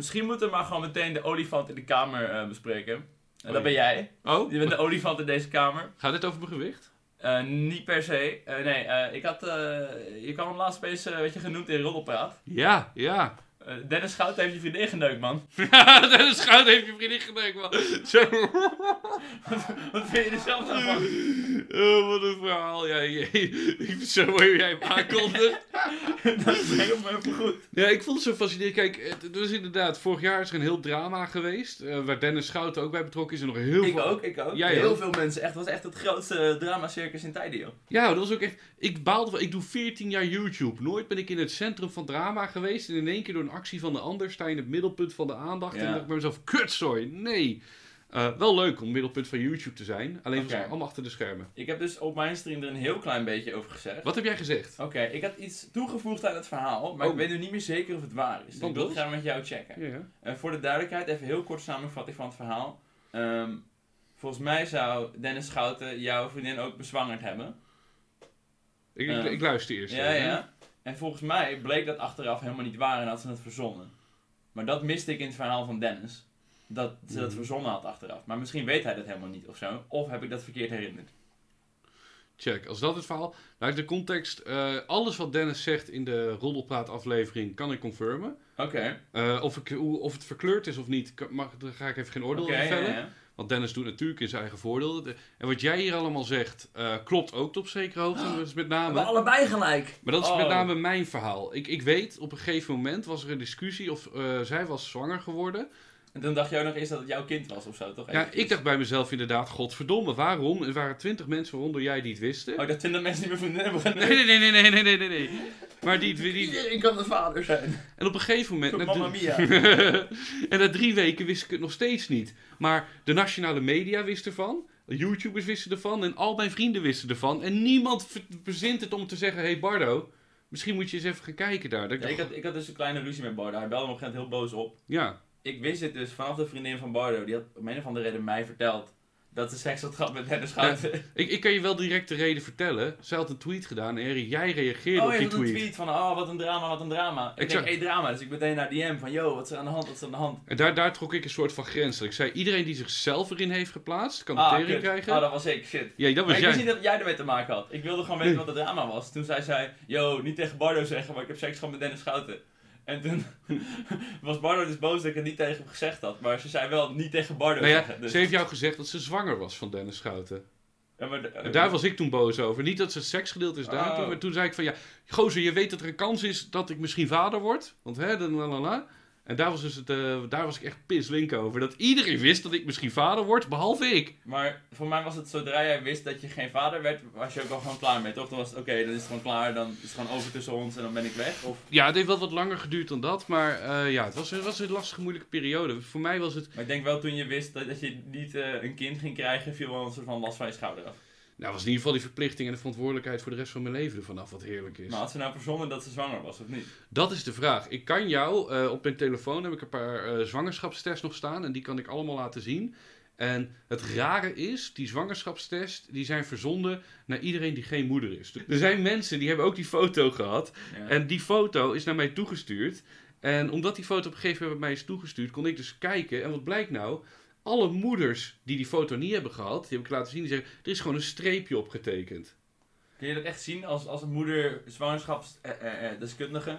Misschien moeten we maar gewoon meteen de olifant in de kamer eh, bespreken. En Oh, dat ben jij. Oh, Je bent de olifant in deze kamer. gaat dit over mijn gewicht? Eh, niet per se. Eh, nee, ik had... je kwam hem laatst opeens, weet je, genoemd in Roddelpraat. Ja, ja. Dennis Schout heeft je vriendin geneukt, man. de schuit heeft je vriendin geneukt, man. Zo. Wat vind je er zelf van? Oh, wat een verhaal. Ja, je, zo hoe jij hem aankondigt. dat is helemaal even goed. Ja, ik vond het zo fascinerend. Kijk, het was inderdaad, vorig jaar is er een heel drama geweest. eh, waar Dennis Schouten ook bij betrokken is. En nog heel Ik veel... ook, ik ook. Jij Heel ook. veel mensen. Echt, het was echt het grootste drama-circus in tijden, joh. Ja, dat was ook echt... Ik baalde van... Ik doe 14 jaar YouTube. Nooit ben ik in het centrum van drama geweest. En in één keer door een actie van de ander sta je in het middelpunt van de aandacht. En Ja. dan dacht ik bij mezelf, kutzooi, nee. Eh, wel leuk om middelpunt van YouTube te zijn. Alleen was Oké. het allemaal achter de schermen. Ik heb dus op mijn stream er een heel klein beetje over gezegd. Wat heb jij gezegd? Oké, ik had iets toegevoegd aan het verhaal, maar Oh. ik weet nu niet meer zeker of het waar is. Dus ik wil het graag met jou checken. Ja. Eh, voor de duidelijkheid, even heel kort samenvatting van het verhaal. Ehm, volgens mij zou Dennis Schouten jouw vriendin ook bezwangerd hebben. Ik, ik, ik luister eerst. Ja, even. ja. En volgens mij bleek dat achteraf helemaal niet waar en had ze het verzonnen. Maar dat miste ik in het verhaal van Dennis. Dat ze dat Mhm. verzonnen had achteraf. Maar misschien weet hij dat helemaal niet of zo. Of heb ik dat verkeerd herinnerd. Check. Als dat het verhaal... Nou, de context... eh, alles wat Dennis zegt in de Roddelpraat aflevering kan ik confirmen. Oké. Eh, of, ik, of het verkleurd is of niet, mag, daar ga ik even geen oordeel over ja, vellen. ja. Want Dennis doet natuurlijk in zijn eigen voordeel. De- En wat jij hier allemaal zegt, eh, klopt ook tot op zekere hoogte. Is met We name, allebei gelijk. maar dat is Oh. met name mijn verhaal. Ik, ik weet, op een gegeven moment was er een discussie of zij was zwanger geworden. En toen dacht jij nog eens dat het jouw kind was of zo, toch? Ja, ik dacht bij mezelf inderdaad, godverdomme, waarom? Er waren twintig mensen waaronder jij die het wisten. Oh, dat twintig mensen die meer vriendin hebben Nee, nee, nee, nee, nee, nee, nee, nee. Maar die, die... Iedereen kan de vader zijn. En op een gegeven moment... Na Mama mia. en na drie weken wist ik het nog steeds niet. Maar de nationale media wist ervan. YouTubers wisten ervan. En al mijn vrienden wisten ervan. En niemand verzint het om te zeggen, hey Bardo... Misschien moet je eens even gaan kijken daar. Ja, ik, had, ik had dus een kleine ruzie met Bardo. Hij belde me op een gegeven moment heel boos op. Ja. Ik wist het dus vanaf de vriendin van Bardo. Die had om een of andere reden mij verteld dat ze seks had gehad met Dennis Schouten. Ik, ik kan je wel direct de reden vertellen. Zij had een tweet gedaan. En Harry, jij reageerde Oh, op die had een tweet. tweet van, oh, wat een drama, wat een drama. Ik, Ik denk, hey, drama. Dus ik meteen naar DM van, yo, wat is er aan de hand, wat is er aan de hand? En daar, daar trok ik een soort van grens. Ik zei, iedereen die zichzelf erin heeft geplaatst... kan de Ah, tering krijgen. Ah, dat was ik, shit. Ja, dat was ik wist jij. niet dat jij ermee te maken had. Ik wilde gewoon weten wat het drama was. Toen zei zij, yo, niet tegen Bardo zeggen, maar ik heb seks gehad met Dennis Schouten. En toen was Bardo dus boos dat ik het niet tegen hem gezegd had. Maar ze zei wel niet tegen Bardo Nou ja. Dus, ze heeft jou gezegd dat ze zwanger was van Dennis Schouten. Ja, maar de- En daar was ik toen boos over. Niet dat ze het seksgedeelte is daar Oh. toen, maar toen zei ik van ja, gozer, je weet dat er een kans is dat ik misschien vader word. Want hè, dan la la la. En daar was, dus het, eh, daar was ik echt pislink over. Dat iedereen wist dat ik misschien vader word, behalve ik. Maar voor mij was het zodra jij wist dat je geen vader werd, was je ook al gewoon klaar mee, toch? Dan was het oké, dan is het gewoon klaar, dan is het gewoon over tussen ons en dan ben ik weg. Of... Ja, het heeft wel wat langer geduurd dan dat. Maar eh, ja, het was, het was een lastige, moeilijke periode. Voor mij was het... Maar ik denk wel toen je wist dat, dat je niet eh, een kind ging krijgen, viel wel een soort van last van je schouder af. Nou, was in ieder geval die verplichting en de verantwoordelijkheid voor de rest van mijn leven ervan af, wat heerlijk is. Maar had ze nou verzonnen dat ze zwanger was of niet? Dat is de vraag. Ik kan jou, eh, op mijn telefoon heb ik een paar eh, zwangerschapstests nog staan en die kan ik allemaal laten zien. En het rare is, die zwangerschapstests, die zijn verzonden naar iedereen die geen moeder is. Er zijn mensen die hebben ook die foto gehad Ja. en die foto is naar mij toegestuurd. En omdat die foto op een gegeven moment bij mij is toegestuurd, kon ik dus kijken. En wat blijkt nou? Alle moeders die die foto niet hebben gehad, die heb ik laten zien, die zeggen, er is gewoon een streepje opgetekend. Kun je dat echt zien als, als een moeder zwangerschapsdeskundige?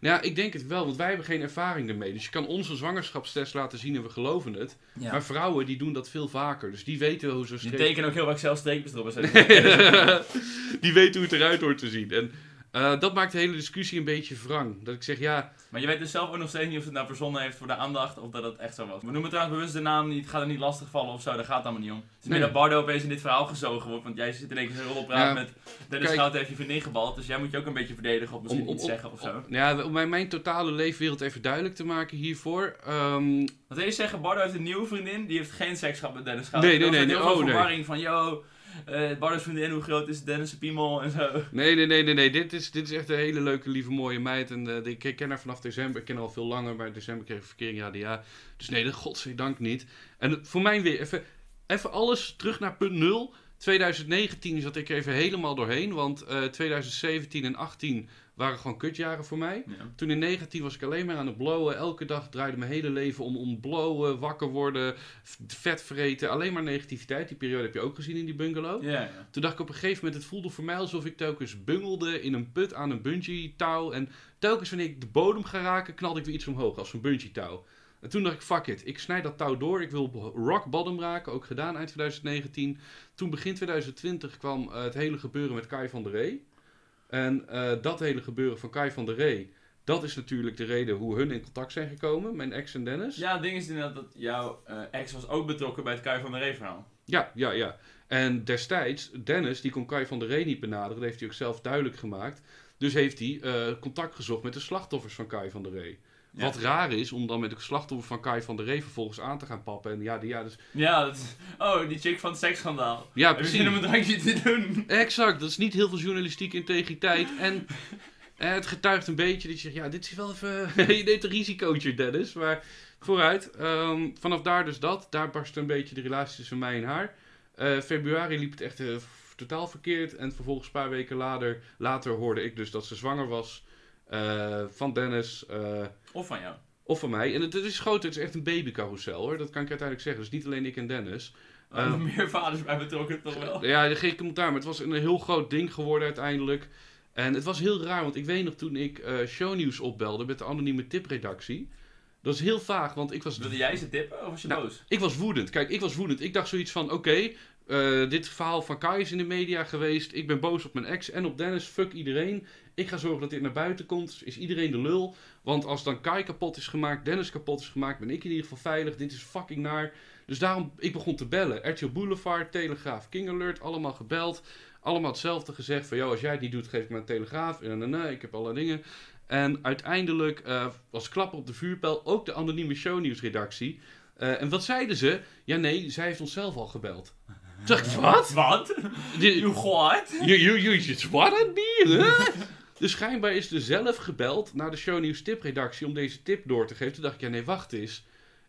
Nou ja, ik denk het wel, want wij hebben geen ervaring ermee. Dus je kan onze zwangerschapstest laten zien en we geloven het. ja. Maar vrouwen die doen dat veel vaker. Dus die weten hoe zo'n Die tekenen ook heel vaak zelf streepjes erop. die weten hoe het eruit hoort te zien. En eh, dat maakt de hele discussie een beetje wrang. Dat ik zeg, ja, maar je weet dus zelf ook nog steeds niet of het nou verzonnen heeft voor de aandacht of dat het echt zo was. We noemen trouwens bewust de naam niet, gaat er niet lastig vallen of zo, daar gaat het allemaal niet om. Het is meer dat Bardo opeens in dit verhaal gezogen wordt, want jij zit in één keer zo'n rolpraat Ja, met Dennis Schout heeft je vriendin gebald, dus jij moet je ook een beetje verdedigen of misschien iets zeggen of zo. om- ja, om mijn, mijn totale leefwereld even duidelijk te maken hiervoor. ehm, Wat wil je zeggen, Bardo heeft een nieuwe vriendin, die heeft geen seks gehad met Dennis Schout. Nee, nee, Er nee, heel nee, veel oh, verwarring van, yo, eh Bardo's vriendin, hoe groot is Dennis' piemel en zo. nee, nee, nee, nee. Dit is, dit is echt een hele leuke, lieve, mooie meid. En eh, ik ken haar vanaf december. Ik ken haar al veel langer, maar in december kreeg ik verkering ADA. Dus nee, dat godzijdank niet. En voor mij weer even, even alles terug naar punt nul. 2019 zat ik even helemaal doorheen, want eh 2017 en 18 waren gewoon kutjaren voor mij. Ja. Toen in 19 was ik alleen maar aan het blowen. Elke dag draaide mijn hele leven om, om blowen, wakker worden, vet vreten. Alleen maar negativiteit. Die periode heb je ook gezien in die bungalow. Ja, ja. Toen dacht ik op een gegeven moment, het voelde voor mij alsof ik telkens bungelde in een put aan een bungee touw. En telkens wanneer ik de bodem ga raken, knalde ik weer iets omhoog als een bungee touw. En toen dacht ik, fuck it, ik snijd dat touw door. Ik wil rock bottom raken, ook gedaan eind 2019. Toen begin 2020 kwam eh, het hele gebeuren met Kai van der Rey. En eh, dat hele gebeuren van Kai van der Rey, dat is natuurlijk de reden hoe hun in contact zijn gekomen, mijn ex en Dennis. ja, het ding is inderdaad dat jouw eh, ex was ook betrokken bij het Kai van de Ree verhaal. Ja, ja, ja. En destijds, Dennis, die kon Kai van der Rey niet benaderen. Dat heeft hij ook zelf duidelijk gemaakt. Dus heeft hij eh, contact gezocht met de slachtoffers van Kai van der Rey. Ja. Wat raar is, om dan met de slachtoffers van Kai van der Rey vervolgens aan te gaan pappen. En ja, die, ja, dus, Ja, dat is... Oh, die chick van het seksschandaal. ja zin om precies. een drankje te doen? Exact, dat is niet heel veel journalistieke integriteit. En eh, het getuigt een beetje dat je zegt, ja, dit is wel even... je neemt een risicootje, Dennis. Maar vooruit. Ehm, vanaf daar dus dat. Daar barstte een beetje de relatie tussen mij en haar. Eh, februari liep het echt eh, totaal verkeerd. En vervolgens een paar weken later, later hoorde ik dus dat ze zwanger was. Eh, van Dennis. eh, Of van jou. of van mij. En het, het is groot, het is echt een babycarousel hoor. Dat kan ik uiteindelijk zeggen. Dus niet alleen ik en Dennis. Er Eh, nog meer vaders bij betrokken, toch wel? ja, geen commentaar, maar het was een heel groot ding geworden uiteindelijk. En het was heel raar, want ik weet nog toen ik eh shownieuws opbelde met de anonieme tipredactie. Dat is heel vaag, want ik was, Wilde jij ze tippen of was je Nou, boos? ik was woedend. Kijk, ik was woedend. Ik dacht zoiets van, oké, dit verhaal van Kai is in de media geweest. Ik ben boos op mijn ex en op Dennis. Fuck iedereen. Ik ga zorgen dat dit naar buiten komt. Is iedereen de lul? Want als dan Kai kapot is gemaakt, Dennis kapot is gemaakt, ben ik in ieder geval veilig. Dit is fucking naar. Dus daarom, ik begon te bellen. RTL Boulevard, Telegraaf, King Alert, allemaal gebeld. Allemaal hetzelfde gezegd van, joh, als jij het niet doet, geef ik een Telegraaf. En dan, nee, ik heb alle dingen. En uiteindelijk eh, was klapper op de vuurpijl ook de anonieme shownieuwsredactie. Eh, en wat zeiden ze? Ja, nee, zij heeft onszelf al gebeld. Ik, wat? Wat? You what? You, you, you just what at me? Huh? Dus schijnbaar is er zelf gebeld naar de shownieuws tipredactie om deze tip door te geven. Toen dacht ik, ja nee, wacht eens.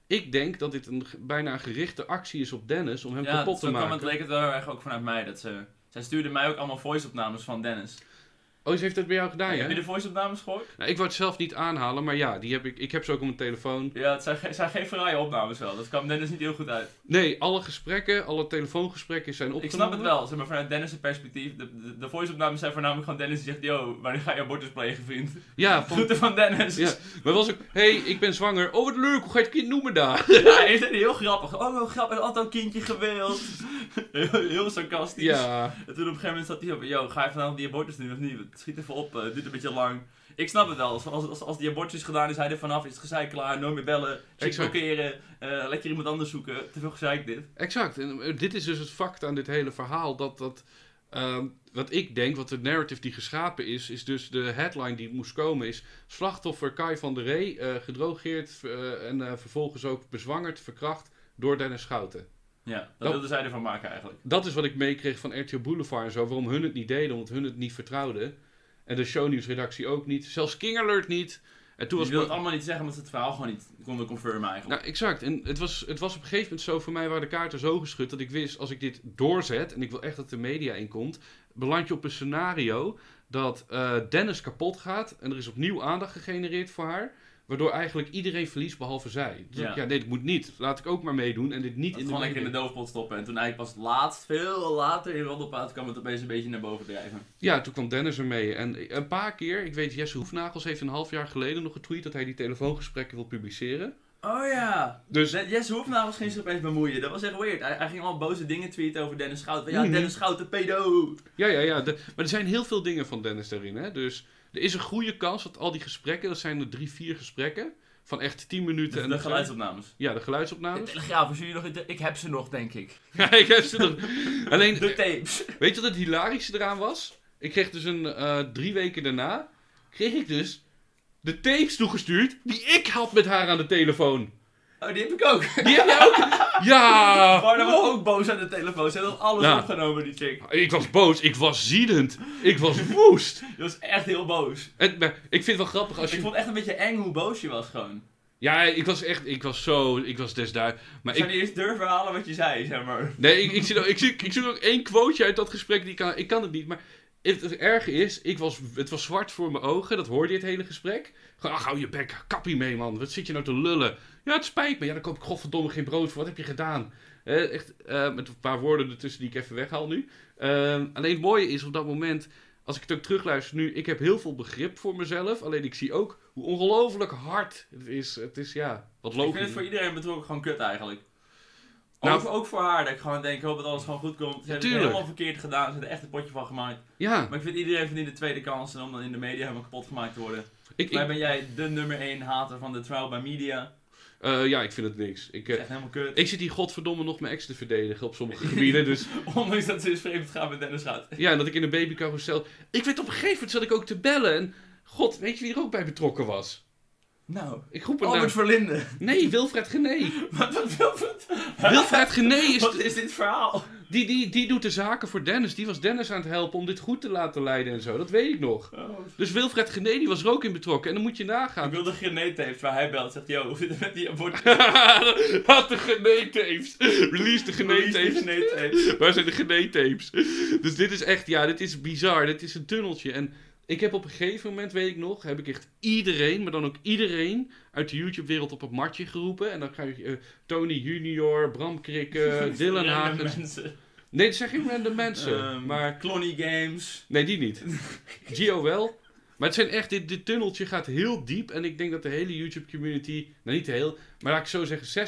Ik denk dat dit een, bijna een gerichte actie is op Dennis om hem Ja, kapot zo te kwam maken. het leek het wel erg ook vanuit mij. Dat ze, zij stuurde mij ook allemaal voice-opnames van Dennis. Oh, ze heeft dat bij jou gedaan, ja? Heb je de voice-opnames gehoord? Nou, ik wou het zelf niet aanhalen, maar ja, die heb ik, ik heb ze ook op mijn telefoon. Ja, het zijn, ge- zijn geen fraaie opnames wel. Dat kwam Dennis niet heel goed uit. Nee, alle gesprekken, alle telefoongesprekken zijn Ik opgenomen. snap het wel, zeg maar, vanuit Dennis' perspectief. De, de, de voice-opnames zijn voornamelijk gewoon Dennis die zegt... Yo, wanneer ga je abortus plegen, vriend? Ja, van, Groeten van Dennis. ja. maar was ook, hey, ik ben zwanger. Oh, wat leuk, hoe ga je het kind noemen daar? Ja, is heel grappig. Oh, grappig. Had altijd een kindje gewild. heel, heel sarcastisch. Ja, En toen op een gegeven moment zat hij op, yo, ga je vanavond die abortus doen of niet? Schiet even op, eh, het duurt een beetje lang. Ik snap het wel, als, als, als, die abortus gedaan is, hij er vanaf, is het gezeik klaar, nooit meer bellen, blokkeren, eh, lekker iemand anders zoeken, te veel gezeik dit. exact. En eh, dit is dus het fact aan dit hele verhaal. Dat, dat ehm, wat ik denk, wat de narrative die geschapen is, is dus de headline die moest komen, is slachtoffer Kai van der Rey, eh, gedrogeerd en vervolgens ook bezwangerd, verkracht door Dennis Schouten. Ja, dat Dat- wilden zij ervan maken eigenlijk. Dat is wat ik meekreeg van RTL Boulevard en zo, waarom hun het niet deden, omdat hun het niet vertrouwden. En de shownieuwsredactie ook niet, zelfs King Alert niet. En toen Je was wil het allemaal niet zeggen, omdat ze het verhaal gewoon niet konden confirmen eigenlijk. Nou, exact. En het was, het was op een gegeven moment zo voor mij waar de kaarten zo geschud dat ik wist, als ik dit doorzet, en ik wil echt dat de media inkomt, beland je op een scenario dat eh, Dennis kapot gaat en er is opnieuw aandacht gegenereerd voor haar, waardoor eigenlijk iedereen verliest behalve zij. Dus Ja. ik, ja, nee, dat moet niet. Laat ik ook maar meedoen en dit niet Dat in de gewoon lekker in de doofpot stoppen. En toen eigenlijk pas laatst, veel later in Roddelpraat, kwam het opeens een beetje naar boven drijven. Ja, toen kwam Dennis ermee. En een paar keer, ik weet, Jesse Hoefnagels heeft een half jaar geleden nog getweet dat hij die telefoongesprekken wil publiceren. Oh ja. Dus De- Jesse Hoefnagels ging zich opeens bemoeien. Dat was echt weird. Hij, hij ging allemaal boze dingen tweeten over Dennis Schouten. Van, ja, Mhm. Dennis Schouten, pedo. Ja, ja, ja. De- maar er zijn heel veel dingen van Dennis daarin. Hè? Dus er is een goede kans dat al die gesprekken, dat zijn er drie, vier gesprekken, van echt tien minuten. De, en de dat- geluidsopnames. Ja, de De geluidsopnames. Telegraaf, als jullie nog... Ik heb ze nog, denk ik. ja, ik heb ze nog. Alleen, De tapes. weet je wat het hilarische eraan was? Ik kreeg dus een, eh, drie weken daarna, kreeg ik dus de tapes toegestuurd die ik had met haar aan de telefoon. Oh, die heb ik ook. Die heb jij ook? Ja! Maar dan was ook boos aan de telefoon. Ze had alles opgenomen, die chick. Ik was boos, ik was ziedend, ik was woest. Die was echt heel boos. En, maar ik vind het wel grappig als Ik je... vond echt een beetje eng hoe boos je was gewoon. Ja, ik was echt, ik was zo, ik was desduid. Maar Ik zou ik, niet eens durven halen wat je zei, zeg maar. nee, ik, ik, zie, ook- ik, zie, ik zie één quoteje uit dat gesprek, die kan, ik kan het niet. Maar het, het erge is, ik was, het was zwart voor mijn ogen, dat hoorde je het hele gesprek. Gewoon, ach, hou je bek, kappie mee man, wat zit je nou te lullen? Ja, het spijt me, ja, dan koop ik godverdomme geen brood voor, wat heb je gedaan? Eh, echt, eh, met een paar woorden ertussen die ik even weghaal nu. Ehm, alleen het mooie is op dat moment, als ik het ook terugluister nu, ik heb heel veel begrip voor mezelf. Alleen ik zie ook hoe ongelooflijk hard het is. Het is ja, wat Ik vind logisch. het voor iedereen betrokken gewoon kut eigenlijk. Nou- ook, ook voor haar, dat ik gewoon denk, ik hoop dat alles gewoon goed komt. Ze hebben het helemaal verkeerd gedaan, ze hebben er echt een potje van gemaakt. Ja, Maar ik vind iedereen verdient de tweede kans en om dan in de media helemaal kapot gemaakt te worden. ik, ik, ben jij de nummer 1 hater van de trial by media. eh, ja, ik vind het niks. Ik, helemaal kut. ik zit hier godverdomme nog mijn ex te verdedigen op sommige gebieden. Dus Ondanks dat ze is vreemd gaan met Dennis Goud. ja, en dat ik in een babycarousel... Ik weet op een gegeven moment zat ik ook te bellen. En god, weet je wie er ook bij betrokken was? Nou, Ik roep een Albert naam. Verlinde. Nee, Wilfred Gené. Wat, wat, wat, Wilfred Gené is... wat is dit verhaal? Die, die, die doet de zaken voor Dennis. Die was Dennis aan het helpen om dit goed te laten leiden en zo. Dat weet ik nog. Oh. Dus Wilfred Gené die was er ook in betrokken. En dan moet je Ik nagaan. wil de geneetapes waar hij belt. Zegt, yo, hoe zit het met die abortus? Had de Gené-tapes. Release de Gené-tapes. Waar zijn de Gené-tapes? Dus dit is echt, ja, dit is bizar. Dit is een tunneltje. En ik heb op een gegeven moment, weet ik nog, heb ik echt iedereen, maar dan ook iedereen uit de YouTube-wereld op het matje geroepen. En dan ga je eh, Tony Junior, Bram Krikke, Dylan mensen. Nee, dat zijn geen random mensen. Ehm, maar Clonny Games. Nee, die niet. Gio wel. Maar het zijn echt, dit, dit tunneltje gaat heel diep. En ik denk dat de hele YouTube community, nou niet heel, maar laat ik zo zeggen,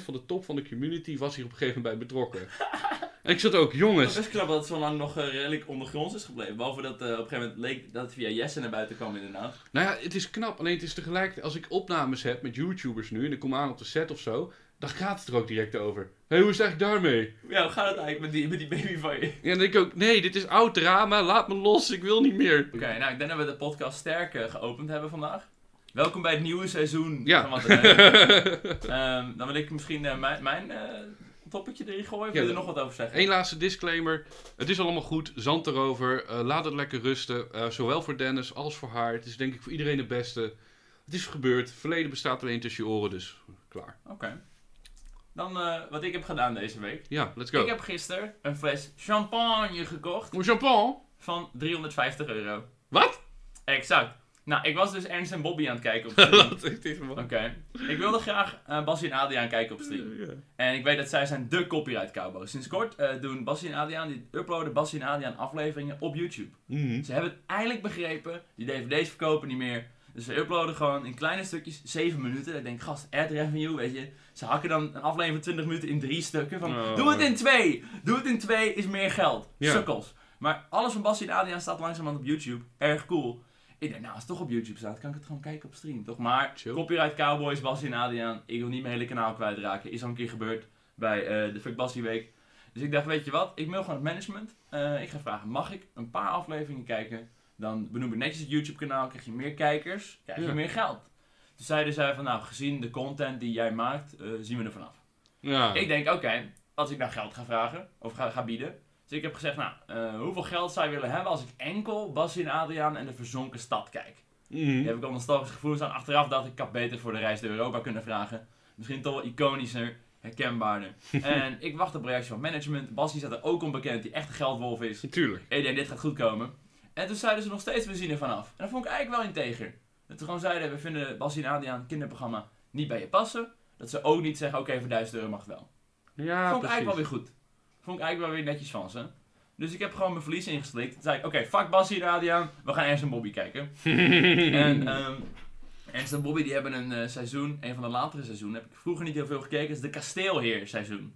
60% van de top van de community was hier op een gegeven moment bij betrokken. en ik zat ook, Het is jongens. knap dat het zo lang nog eh, redelijk ondergronds is gebleven. Behalve dat eh, op een gegeven moment leek dat het via Jesse naar buiten kwam inderdaad. Nou ja, het is knap. Alleen het is tegelijkertijd, als ik opnames heb met YouTubers nu en ik kom aan op de set of zo, dan gaat het er ook direct over. Hé, hoe is het eigenlijk daarmee? Ja, hoe gaat het eigenlijk met die, met die baby van je? Ja, dan denk ik ook, nee, dit is oud drama, laat me los, ik wil niet meer. Oké, nou ik denk dat we de podcast sterk geopend hebben vandaag. Welkom bij het nieuwe seizoen Ja. van Wat. Ehm, Dan wil ik misschien eh, mijn, mijn eh, toppetje erin gooien. Of wil je er Ja. nog wat over zeggen? Eén laatste disclaimer. Het is allemaal goed. Zand erover. Eh, laat het lekker rusten. Zowel voor Dennis als voor haar. Het is denk ik voor iedereen het beste. Het is gebeurd. Verleden bestaat alleen tussen je oren. Dus klaar. Oké. Dan wat ik heb gedaan deze week. Ja, let's go. Ik heb gisteren een fles champagne gekocht Oeh, champagne? van 350 euro. Wat? Exact. Nou, ik was dus Ernst en Bobby aan het kijken op stream. Wat Oké. Ik wilde graag Bassie en Adriaan kijken op stream. En ik weet dat zij zijn de copyright cowboys. Sinds kort eh, doen Bassie en Adriaan, die uploaden Bassie en Adriaan afleveringen op YouTube. Mhm. Ze hebben het eindelijk begrepen. Die dvd's verkopen niet meer. Dus ze uploaden gewoon in kleine stukjes, 7 minuten. Ik denk, gast, ad revenue, weet je. Ze hakken dan een aflevering van 20 minuten in drie stukken. Van, Oh. doe het in twee! Doe het in twee is meer geld. Ja. Sukkels. Maar alles van Bassie en Adriaan staat langzamerhand op YouTube. Erg cool. Ik denk, nou, als het toch op YouTube staat, kan ik het gewoon kijken op stream, toch? Maar, Chill. Copyright Cowboys, Bassie en Adriaan. Ik wil niet mijn hele kanaal kwijtraken. Is al een keer gebeurd bij eh, de Fuck Bassie Week. Dus ik dacht, weet je wat? Ik mail gewoon het management. Eh, ik ga vragen, mag ik een paar afleveringen kijken? Dan benoem ik netjes het YouTube kanaal, krijg je meer kijkers, krijg je Ja. meer geld. Toen zeiden zij van, nou, gezien de content die jij maakt, eh, zien we er vanaf. Ja. Ik denk, oké, als ik nou geld ga vragen, of ga, ga bieden. Dus ik heb gezegd, nou, eh, hoeveel geld zou je willen hebben als ik enkel Bassie en Adriaan en de verzonken stad kijk? Mhm. Daar heb ik al nostalgische gevoelens aan. Achteraf dacht ik, ik had beter voor de reis door Europa kunnen vragen. Misschien toch wel iconischer, herkenbaarder. en ik wacht op reactie van management. Bassie staat er ook onbekend, die echt een geldwolf is. Natuurlijk. Ik denk, dit gaat goed komen. En toen zeiden ze nog steeds, we zien er vanaf. En dat vond ik eigenlijk wel integer. Dat ze gewoon zeiden, we vinden Bassie en Adriaan kinderprogramma niet bij je passen. Dat ze ook niet zeggen, oké, voor 1000 euro mag het wel. Ja, vond ik eigenlijk wel weer goed. Vond ik eigenlijk wel weer netjes van ze. Dus ik heb gewoon mijn verlies ingeslikt. Toen zei ik, oké, fuck Bassie en Adriaan, we gaan Ernst en Bobby kijken. en ehm Ernst en Bobby die hebben een eh, seizoen, een van de latere seizoenen, heb ik vroeger niet heel veel gekeken, is de Kasteelheer seizoen.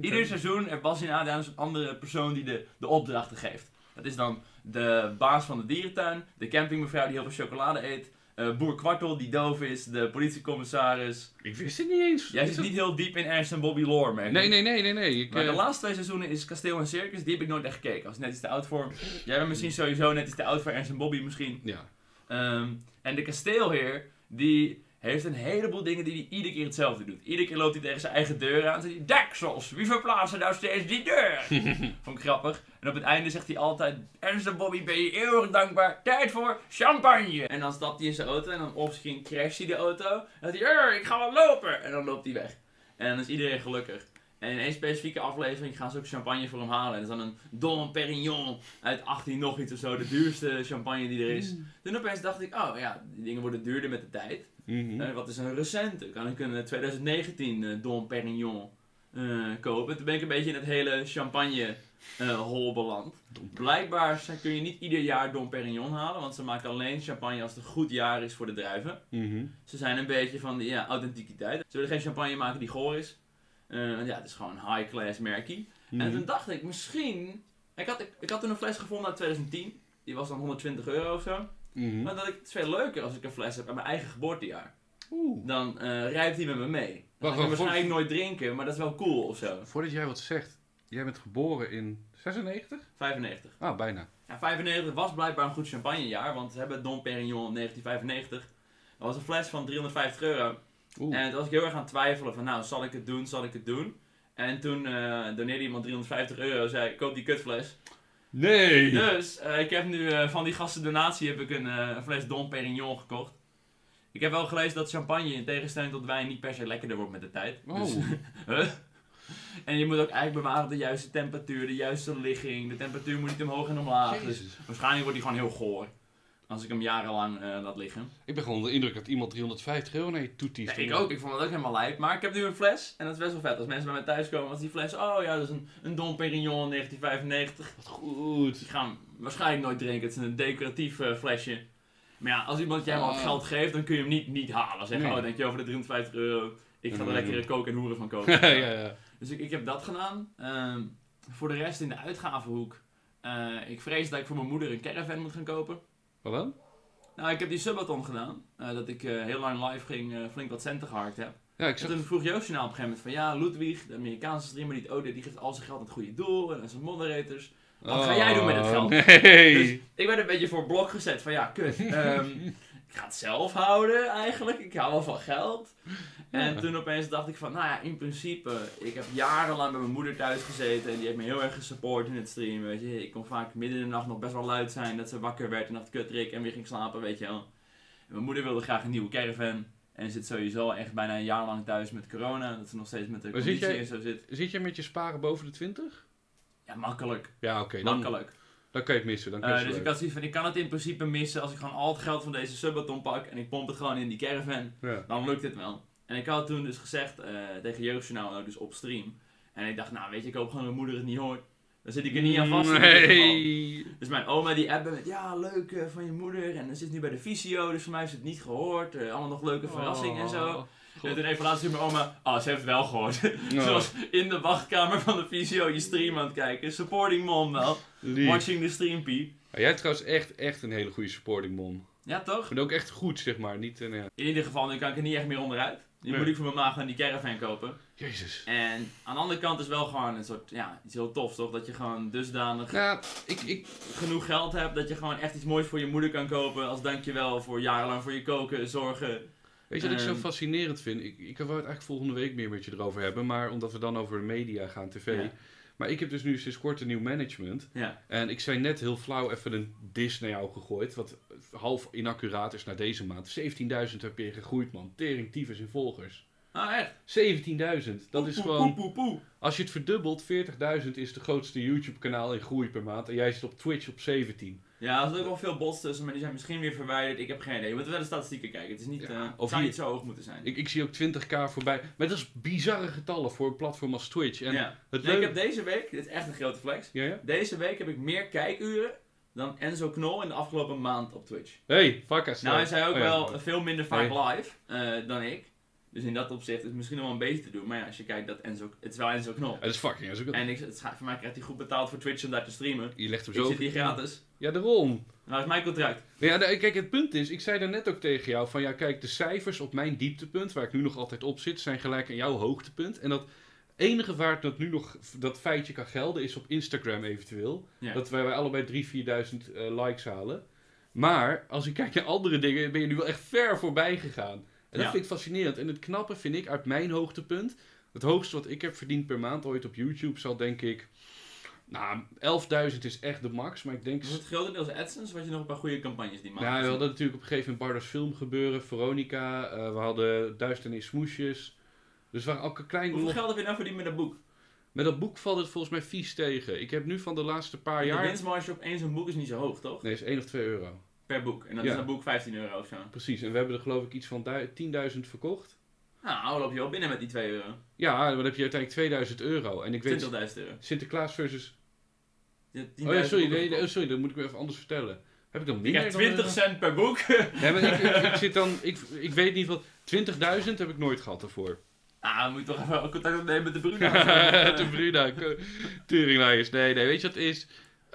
Ieder seizoen heeft Bassie en Adriaan een andere persoon die de, de opdrachten geeft. Dat is dan de baas van de dierentuin, de campingmevrouw die heel veel chocolade eet, eh, boer Kwartel die doof is, de politiecommissaris. Ik wist het niet eens. Jij Is zit niet heel diep in Ernst en Bobby lore, ik. Nee, nee, nee, nee, nee. Ik, Maar de eh, laatste twee seizoenen is Kasteel en Circus, die heb ik nooit echt gekeken. Als net iets te oud voor. Jij bent misschien sowieso net iets te oud voor Ernst en Bobby misschien. ja. Ehm, en de kasteelheer, die heeft een heleboel dingen die hij iedere keer hetzelfde doet. Iedere keer loopt hij tegen zijn eigen deur aan en zegt hij, deksels, wie verplaatst nou steeds die deur? Vond ik grappig. En op het einde zegt hij altijd, Ernst Bobby, ben je eeuwig dankbaar, tijd voor champagne. En dan stapt hij in zijn auto en dan opschiet crasht hij de auto. En dan zegt hij, "Arr, ik ga wel lopen. En dan loopt hij weg. En dan is iedereen gelukkig. En in één specifieke aflevering gaan ze ook champagne voor hem halen. En dat is dan een Dom Perignon uit 18 nog iets of zo. De duurste champagne die er is. Toen opeens dacht ik, oh ja, die dingen worden duurder met de tijd. Mhm. Eh, wat is een recente? Kan ik een eh, 2019 eh, Dom Perignon eh, kopen? Toen ben ik een beetje in het hele champagne eh, hol beland. Blijkbaar kun je niet ieder jaar Dom Perignon halen, want ze maken alleen champagne als het een goed jaar is voor de druiven. Mhm. Ze zijn een beetje van de ja, authenticiteit. Ze willen geen champagne maken die goor is. Eh, ja, het is gewoon een high-class merkie. En Mhm. toen dacht ik, misschien... Ik had, ik, ik had toen een fles gevonden uit 2010. Die was dan 120 euro of zo. Mhm. Maar dat ik, het is veel leuker als ik een fles heb uit mijn eigen geboortejaar. Oeh. Dan eh rijpt hij met me mee. Dan Wacht, ga ik hem waarschijnlijk nooit drinken, maar dat is wel cool of zo. Voordat jij wat zegt, jij bent geboren in 96? 95. Ah, bijna. Ja, 95 was blijkbaar een goed champagnejaar, want we hebben Dom Perignon 1995. Dat was een fles van 350 euro. Oeh. En toen was ik heel erg aan het twijfelen van, nou, zal ik het doen, zal ik het doen? En toen eh doneerde iemand 350 euro, zei, koop die kutfles. Nee! Dus, eh, ik heb nu eh, van die gasten donatie heb ik een, eh, een fles Dom Perignon gekocht. Ik heb wel gelezen dat champagne in tegenstelling tot wijn niet per se lekkerder wordt met de tijd. Oh. Dus, Huh? En je moet ook eigenlijk bewaren de juiste temperatuur, de juiste ligging. De temperatuur moet niet omhoog en omlaag. Dus Jezus. waarschijnlijk wordt hij gewoon heel goor. Als ik hem jarenlang eh, laat liggen. Ik ben gewoon onder de indruk dat iemand 350 euro naar je Ja, ik ook, ik vond het ook helemaal lijp. Maar ik heb nu een fles en dat is best wel vet. Als mensen bij mij thuis komen, als die fles, oh ja, dat is een, een Dom Perignon 1995. Wat goed. Ik ga hem waarschijnlijk nooit drinken. Het is een decoratief eh, flesje. Maar ja, als iemand jij maar wat Oh. geld geeft, dan kun je hem niet, niet halen. Zeggen, Nee. oh, denk je over de 350 euro. Ik ga er Nee. lekkere koken en hoeren van kopen. ja, ja, ja. Dus ik, ik heb dat gedaan. Ehm, voor de rest in de uitgavenhoek. eh, ik vrees dat ik voor mijn moeder een caravan moet gaan kopen. Wat dan? Nou, ik heb die subathon gedaan. eh, dat ik eh, heel lang live ging, eh, flink wat centen geharkt heb. Ja, ik En toen vroeg Joost nou op een gegeven moment van... Ja, Ludwig, de Amerikaanse streamer, die, oh, die geeft al zijn geld aan het goede doel. En aan zijn moderators. Wat ga jij doen met het geld? Oh, Nee! Dus ik werd een beetje voor blok gezet van ja, kut. ehm, ik ga het zelf houden eigenlijk. Ik hou wel van geld. En toen opeens dacht ik van, nou ja, in principe, ik heb jarenlang bij mijn moeder thuis gezeten en die heeft me heel erg gesupport in het streamen, weet je. Ik kon vaak midden in de nacht nog best wel luid zijn, dat ze wakker werd en dacht kut Rick en weer ging slapen, weet je wel. En mijn moeder wilde graag een nieuwe caravan en zit sowieso echt bijna een jaar lang thuis met corona, dat ze nog steeds met de Maar conditie jij- en zo zit. Zit je met je sparen boven de 20? Ja, makkelijk. Ja, oké. Makkelijk. dan kan je het missen. Dan kan je Eh, het dus ik had zoiets van, ik kan het in principe missen als ik gewoon al het geld van deze subathon pak en ik pomp het gewoon in die caravan. Dan lukt het wel. En ik had toen dus gezegd eh, tegen Jeugdjournaal, dus op stream. En ik dacht, nou weet je, ik hoop gewoon dat mijn moeder het niet hoort. Dan zit ik er niet aan vast. Nee! Dus mijn oma die appen met, ja leuk eh, van je moeder. En dan zit nu bij de visio, dus voor mij heeft ze het niet gehoord. Eh, allemaal nog leuke verrassingen en zo. En toen even laatst zei mijn oma, oh ze heeft het wel gehoord. Ja. Was in de wachtkamer van de visio je stream aan het kijken. Supporting mom wel. Lief. Watching the streampie. Ja, jij hebt trouwens echt, echt een hele goede supporting mom. Ja toch? Maar ook echt goed, zeg maar. Niet, eh, ja. In ieder geval, nu kan ik er niet echt meer onderuit. Nu Nee. moet ik voor mijn ma gewoon die caravan kopen. Jezus. En aan de andere kant is wel gewoon een soort, ja, iets heel tofs toch? Dat je gewoon dusdanig Nou, ik, ik, genoeg geld hebt dat je gewoon echt iets moois voor je moeder kan kopen. Als dankjewel voor jarenlang voor je koken, zorgen. Weet je wat ik zo Ehm. fascinerend vind? Ik, ik wou het eigenlijk volgende week meer met je erover hebben. Maar omdat we dan over de media gaan, tv. Ja. Maar ik heb dus nu sinds kort een nieuw management. Ja. En ik zei net heel flauw even een dis naar jou gegooid. Wat half inaccuraat is naar deze maand. 17.000 heb je gegroeid, man. Tering, tyfus in volgers. Ah, echt? 17.000. Dat is gewoon... Poe, poe, poe. Als je het verdubbelt, 40.000 is de grootste YouTube-kanaal in groei per maand. En jij zit op Twitch op 17. Ja, er zitten ook wel veel bots tussen, maar die zijn misschien weer verwijderd. Ik heb geen idee. Je moet wel de statistieken kijken. Het is niet, Ja, eh, of zou hier- niet zo hoog moeten zijn. Ik, ik zie ook 20k voorbij. Maar dat is bizarre getallen voor een platform als Twitch. En ja. het Nee, ik heb deze week, dit is echt een grote flex. Ja, ja? Deze week heb ik meer kijkuren dan Enzo Knol in de afgelopen maand op Twitch. Hey, fuck us. Nou, hij zei ook Oh wel veel minder vaak live eh, dan ik. Dus in dat opzicht is het misschien nog wel een beetje te doen. Maar ja, als je kijkt dat Enzo... Het is wel Enzo Knol. Het is fucking. is ook- En ik, het, voor mij krijgt hij goed betaald voor Twitch om daar te streamen. Je legt hem Ik zo... zit hier gratis. Ja, daarom. Nou is mijn contract. Ja, nou, kijk, het punt is, ik zei daarnet ook tegen jou van ja, kijk, de cijfers op mijn dieptepunt, waar ik nu nog altijd op zit, zijn gelijk aan jouw hoogtepunt. En dat enige waar dat nu nog dat feitje kan gelden is op Instagram eventueel. Ja. Dat wij, wij allebei 3.000, 4.000 eh, likes halen. Maar als ik kijk naar andere dingen, ben je nu wel echt ver voorbij gegaan. En dat Ja. vind ik fascinerend. En het knappe vind ik uit mijn hoogtepunt. Het hoogste wat ik heb verdiend per maand ooit op YouTube zal denk ik. Nou, 11.000 is echt de max. Maar ik denk. Was het grotendeels AdSense had je nog een paar goede campagnes die maanden? Nou, we hadden natuurlijk op een gegeven moment Bardas Film gebeuren, Veronica. eh, we hadden Duisternis Smoesjes. Dus er waren ook een klein. Hoeveel geld heb je nou verdiend met dat boek? Met dat boek valt het volgens mij vies tegen. Ik heb nu van de laatste paar De jaar. winstmarge op één zo'n boek is niet zo hoog, toch? Nee, is 1 of 2 euro. Per boek. En Ja. is dat boek 15 euro of zo. Precies. En we hebben er geloof ik iets van du- 10.000 verkocht. Nou, loop je wel binnen met die 2 euro. Ja, dan heb je uiteindelijk 2000 euro. En ik weet 20.000 euro. Sinterklaas versus. Oh ja, 10.000 sorry, nee, nee, sorry, dat moet ik even anders vertellen. Heb ik dan krijgt dan, 20 eh, cent per boek. Nee, maar ik, ik, ik zit dan. Ik, ik weet niet wat. 20.000 heb ik nooit gehad ervoor. Ah, moet je toch even contact opnemen met de Bruna. de Bruna. Turinglijers. Nee, nee, weet je wat het is?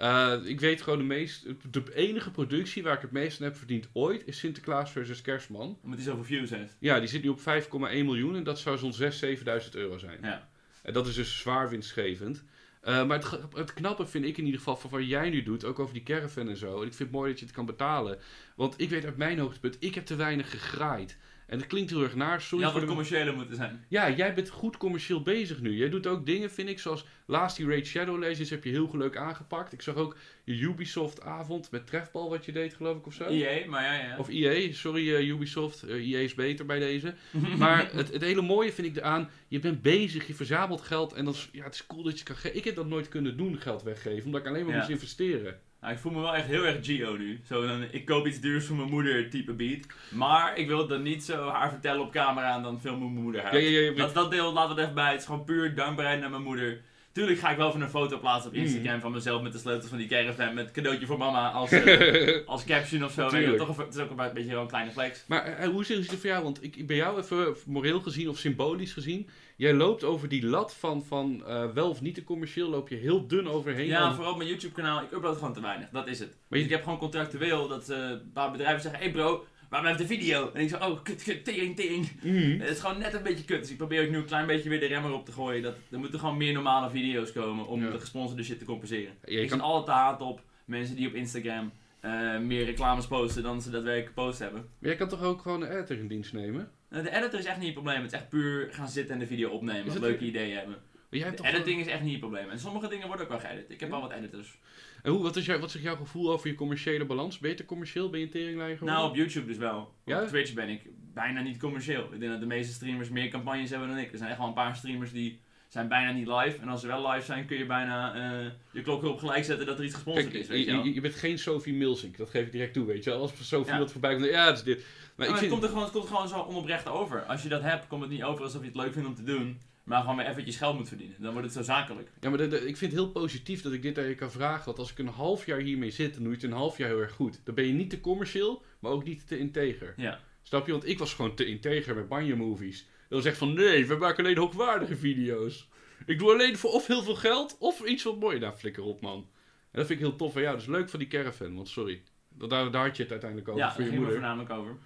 Eh, ik weet gewoon de meest. De enige productie waar ik het meest aan heb verdiend ooit is Sinterklaas versus Kerstman. Omdat hij zoveel views heeft. Ja, die zit nu op 5,1 miljoen en dat zou zo'n 6.000, 7.000 euro zijn. Ja. En dat is dus zwaar winstgevend. Eh, maar het, het knappe vind ik in ieder geval van wat jij nu doet, ook over die caravan en zo. En ik vind het mooi dat je het kan betalen. Want ik weet uit mijn hoogtepunt, ik heb te weinig gegraaid. En dat klinkt heel erg naar. Sorry had voor de... commerciëler moeten zijn. Ja, jij bent goed commercieel bezig nu. Jij doet ook dingen, vind ik, zoals laatst die Raid Shadow Legends heb je heel leuk aangepakt. Ik zag ook je Ubisoft avond met trefbal wat je deed, geloof ik, of zo. EA, maar ja, ja. Of EA, sorry eh, Ubisoft, Eh, EA is beter bij deze. Maar het, het hele mooie vind ik eraan, je bent bezig, je verzamelt geld en dat is, ja, het is cool dat je kan geven. Ik heb dat nooit kunnen doen, geld weggeven, omdat ik alleen maar Ja. moest investeren. Nou, ik voel me wel echt heel erg Gio nu. Zo dan, ik koop iets duurs voor mijn moeder type beat. Maar ik wil het dan niet zo haar vertellen op camera en dan filmen mijn moeder haar. Ja, ja, ja, Dat, dat deel we er even bij. Het is gewoon puur dankbaarheid naar mijn moeder. Tuurlijk ga ik wel even een foto plaatsen op Mm. Instagram van mezelf met de sleutels van die caravan met cadeautje voor mama als, eh, als caption of zo. Tuurlijk. toch het is ook een beetje wel een kleine flex. Maar eh, hoe zit het voor jou? Want ik, bij jou even moreel gezien of symbolisch gezien, jij loopt over die lat van, van eh, wel of niet te commercieel, loop je heel dun overheen. Ja, vooral op mijn YouTube kanaal. Ik upload gewoon te weinig. Dat is het. Maar Dus ik heb gewoon contractueel dat eh, een paar bedrijven zeggen, hey bro, waar blijft de video? En ik zeg, oh, kut, kut, tering, tering. Mhm. Het is gewoon net een beetje kut. Dus ik probeer ook nu een klein beetje weer de remmer op te gooien. Dat, er moeten gewoon meer normale video's komen om Ja. de gesponsorde shit te compenseren. Ja, ik kan- altijd te haat op mensen die op Instagram eh, meer reclames posten dan ze daadwerkelijk gepost hebben. Maar jij kan toch ook gewoon een editor in dienst nemen? Eh, De editor is echt niet het probleem. Het is echt puur gaan zitten en de video opnemen. Leuke ideeën hebben. Jij De toch editing is echt niet het probleem. En sommige dingen worden ook wel geëdit. Ik heb Ja? al wat editors. En hoe, wat, is jou, wat is jouw gevoel over je commerciële balans? Ben je te commercieel? Ben je een geworden? Nou, op YouTube dus wel. Ja? Op Twitch ben ik bijna niet commercieel. Ik denk dat de meeste streamers meer campagnes hebben dan ik. Er zijn echt wel een paar streamers die zijn bijna niet live. En als ze wel live zijn, kun je bijna eh, je klok erop gelijk zetten dat er iets gesponsord Kijk, is. Weet je, je, je, bent geen Sophie Milsink, dat geef ik direct toe, weet je. Als Sophie Ja. wat voorbij komt, ja, het is dit. Maar Maar ik het, vind, komt er gewoon, het komt gewoon zo onoprecht over. Als je dat hebt, komt het niet over alsof je het leuk vindt om te doen. Maar gewoon weer eventjes geld moet verdienen. Dan wordt het zo zakelijk. ja, maar de- de- ik vind het heel positief dat ik dit aan je kan vragen. Want als ik een half jaar hiermee zit, dan doe je het een half jaar heel erg goed. Dan ben je niet te commercieel, maar ook niet te integer. Ja. Snap je? Want ik was gewoon te integer met Banja Movies. Dat was echt van, nee, we maken alleen hoogwaardige video's. Ik doe alleen voor of heel veel geld, of iets wat mooi. Nou, flikker op, man. En dat vind ik heel tof van jou. Dus leuk van die caravan, want sorry. Dat, daar, daar had je het uiteindelijk over, ja, voor daar je ging het moeder. voornamelijk over.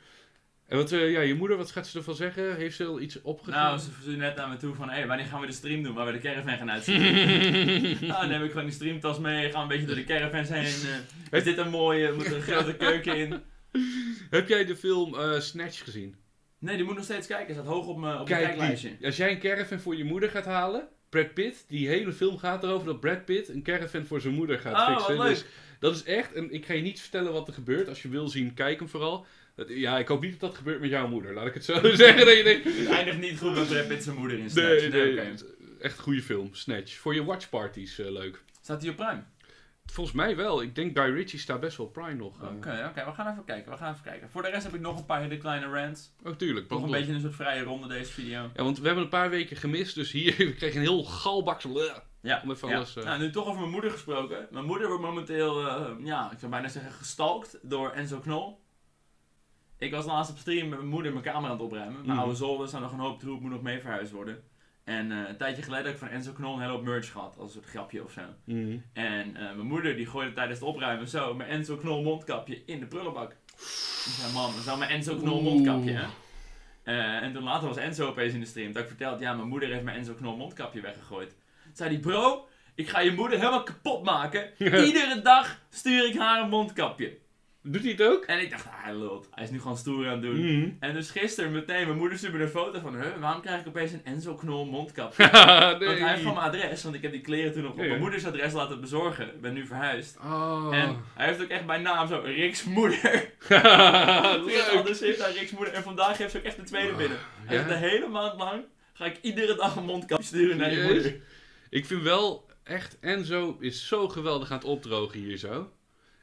En wat, eh, ja, je moeder, wat gaat ze ervan zeggen? Heeft ze al iets opgegeven? Nou, ze stuurde net naar me toe van, hé, hey, wanneer gaan we de stream doen waar we de caravan gaan uitzien? nou, dan heb ik gewoon die streamtas mee, gaan een beetje door de caravans heen. eh, is dit een mooie, moet er een grote keuken in? Heb jij de film eh, Snatch gezien? Nee, die moet nog steeds kijken, staat hoog op mijn op Kijk, kijklijstje. die, als jij een caravan voor je moeder gaat halen, Brad Pitt, die hele film gaat erover dat Brad Pitt een caravan voor zijn moeder gaat Oh, wat fixen. leuk. Dus dat is echt, en ik ga je niet vertellen wat er gebeurt. Als je wil zien, kijk hem vooral. Dat- ja, ik hoop niet dat dat gebeurt met jouw moeder, laat ik het zo zeggen. Dat je denkt, Het eindigt niet goed met Brad Pitt zijn moeder in Snatch. nee, Nee, echt een goede film, Snatch. Voor je watchparties eh, leuk. Staat hij op Prime? Volgens mij wel. Ik denk Guy Ritchie staat best wel Prime nog. eh. Oké, oké, we gaan even kijken, we gaan even kijken. Voor de rest heb ik nog een paar hele kleine rants. Oh, tuurlijk. Nog een beetje een soort vrije ronde deze video. Ja, want we hebben een paar weken gemist, dus hier we kregen een heel galbak. Ja, Om even ja. alles, eh, Nou, nu toch over mijn moeder gesproken. Mijn moeder wordt momenteel, eh, ja, ik zou bijna zeggen gestalkt door Enzo Knol. Ik was laatst op stream met mijn moeder mijn kamer aan het opruimen. Mijn Mhm. oude zolder staan nog een hoop troep, moet nog mee verhuisd worden. En eh, een tijdje geleden heb ik van Enzo Knol een hele hoop merch gehad, als een soort grapje of zo. Mhm. En eh, mijn moeder die gooide tijdens het opruimen zo mijn Enzo Knol mondkapje in de prullenbak. Ik zei, mam, dat is wel mijn Enzo Knol mondkapje, hè? Eh, en toen later was Enzo opeens in de stream. Dat ik vertelde, ja, mijn moeder heeft mijn Enzo Knol mondkapje weggegooid. Toen zei die bro, ik ga je moeder helemaal kapot maken. Iedere dag stuur ik haar een mondkapje. Doet hij het ook? En ik dacht, ah, hij lult. Hij is nu gewoon stoer aan het doen. Mhm. En dus gisteren meteen, mijn moeder stuurde me een foto van, huh, waarom krijg ik opeens een Enzo Knol mondkap? nee. Want hij heeft gewoon mijn adres, want ik heb die kleren toen op, op mijn moeders adres laten bezorgen. Ik ben nu verhuisd. Oh. En hij heeft ook echt bij naam zo, Rick's moeder. Alles heeft hij Rick's moeder. En vandaag heeft ze ook echt de tweede binnen. Hij zegt, de hele maand lang ga ik iedere dag een mondkap sturen naar je moeder. Ik vind wel echt, Enzo is zo geweldig aan het opdrogen hier zo.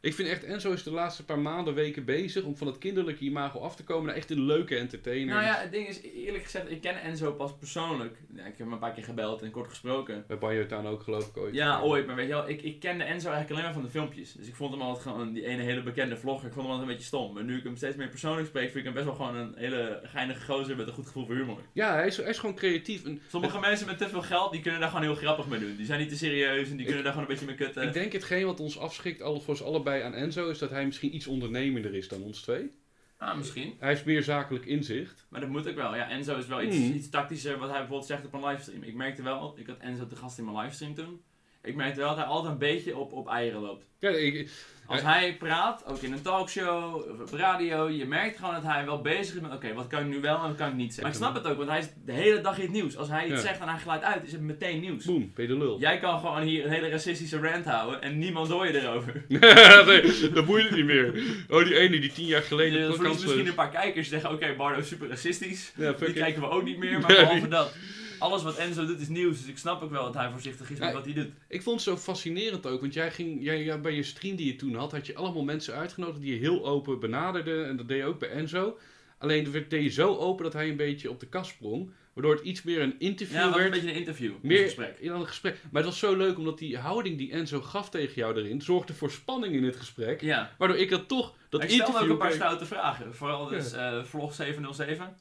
Ik vind echt, Enzo is de laatste paar maanden, weken bezig om van het kinderlijke imago af te komen naar echt een leuke entertainer. Nou ja, het ding is, eerlijk gezegd, ik ken Enzo pas persoonlijk. Ja, ik heb hem een paar keer gebeld en kort gesproken. Bij Banjo Town ook geloof ik ooit. Ja, ooit, maar weet je wel, ik, ik kende Enzo eigenlijk alleen maar van de filmpjes. Dus ik vond hem altijd gewoon die ene hele bekende vlogger. Ik vond hem altijd een beetje stom. Maar nu ik hem steeds meer persoonlijk spreek, vind ik hem best wel gewoon een hele geinige gozer met een goed gevoel voor humor. Ja, hij is, hij is gewoon creatief. En Sommige mensen met te veel geld, die kunnen daar gewoon heel grappig mee doen. Die zijn niet te serieus en die kunnen daar gewoon een beetje mee kutten. ik denk hetgeen wat ons afschrikt, alle, voor ons allebei aan Enzo, is dat hij misschien iets ondernemender is dan ons twee. Ah, misschien. Hij heeft meer zakelijk inzicht. Maar dat moet ook wel. Ja, Enzo is wel iets, Hmm. iets tactischer wat hij bijvoorbeeld zegt op een livestream. Ik merkte wel, ik had Enzo te gast in mijn livestream toen. Ik merkte wel dat hij altijd een beetje op, op eieren loopt. Ja, ik, Als hij praat, ook in een talkshow of op radio, je merkt gewoon dat hij wel bezig is met: oké, wat kan ik nu wel en wat kan ik niet zeggen. Maar ik snap het ook, want hij is de hele dag in het nieuws. Als hij iets Ja. zegt en hij glijdt uit, is het meteen nieuws. boem, ben je de lul. Jij kan gewoon hier een hele racistische rant houden en niemand hoor je erover. nee, dat boeit het niet meer. Oh, die ene die tien jaar geleden... Misschien een paar kijkers die zeggen: oké, Bardo is super racistisch. Ja, Die kijken we ook niet meer, maar behalve dat. Alles wat Enzo doet is nieuws, dus ik snap ook wel dat hij voorzichtig is met wat hij doet. Ik vond het zo fascinerend ook, want jij ging, jij, bij je stream die je toen had, had je allemaal mensen uitgenodigd die je heel open benaderde. En dat deed je ook bij Enzo. Alleen dat deed je zo open dat hij een beetje op de kast sprong. Waardoor het iets meer een interview Ja, een beetje een interview, een meer gesprek. in een gesprek. Maar het was zo leuk, omdat die houding die Enzo gaf tegen jou erin, zorgde voor spanning in het gesprek. Ja, Waardoor ik dat toch, dat ik stel interview... ook een paar stoute vragen. Vooral dus eh, vlog 707.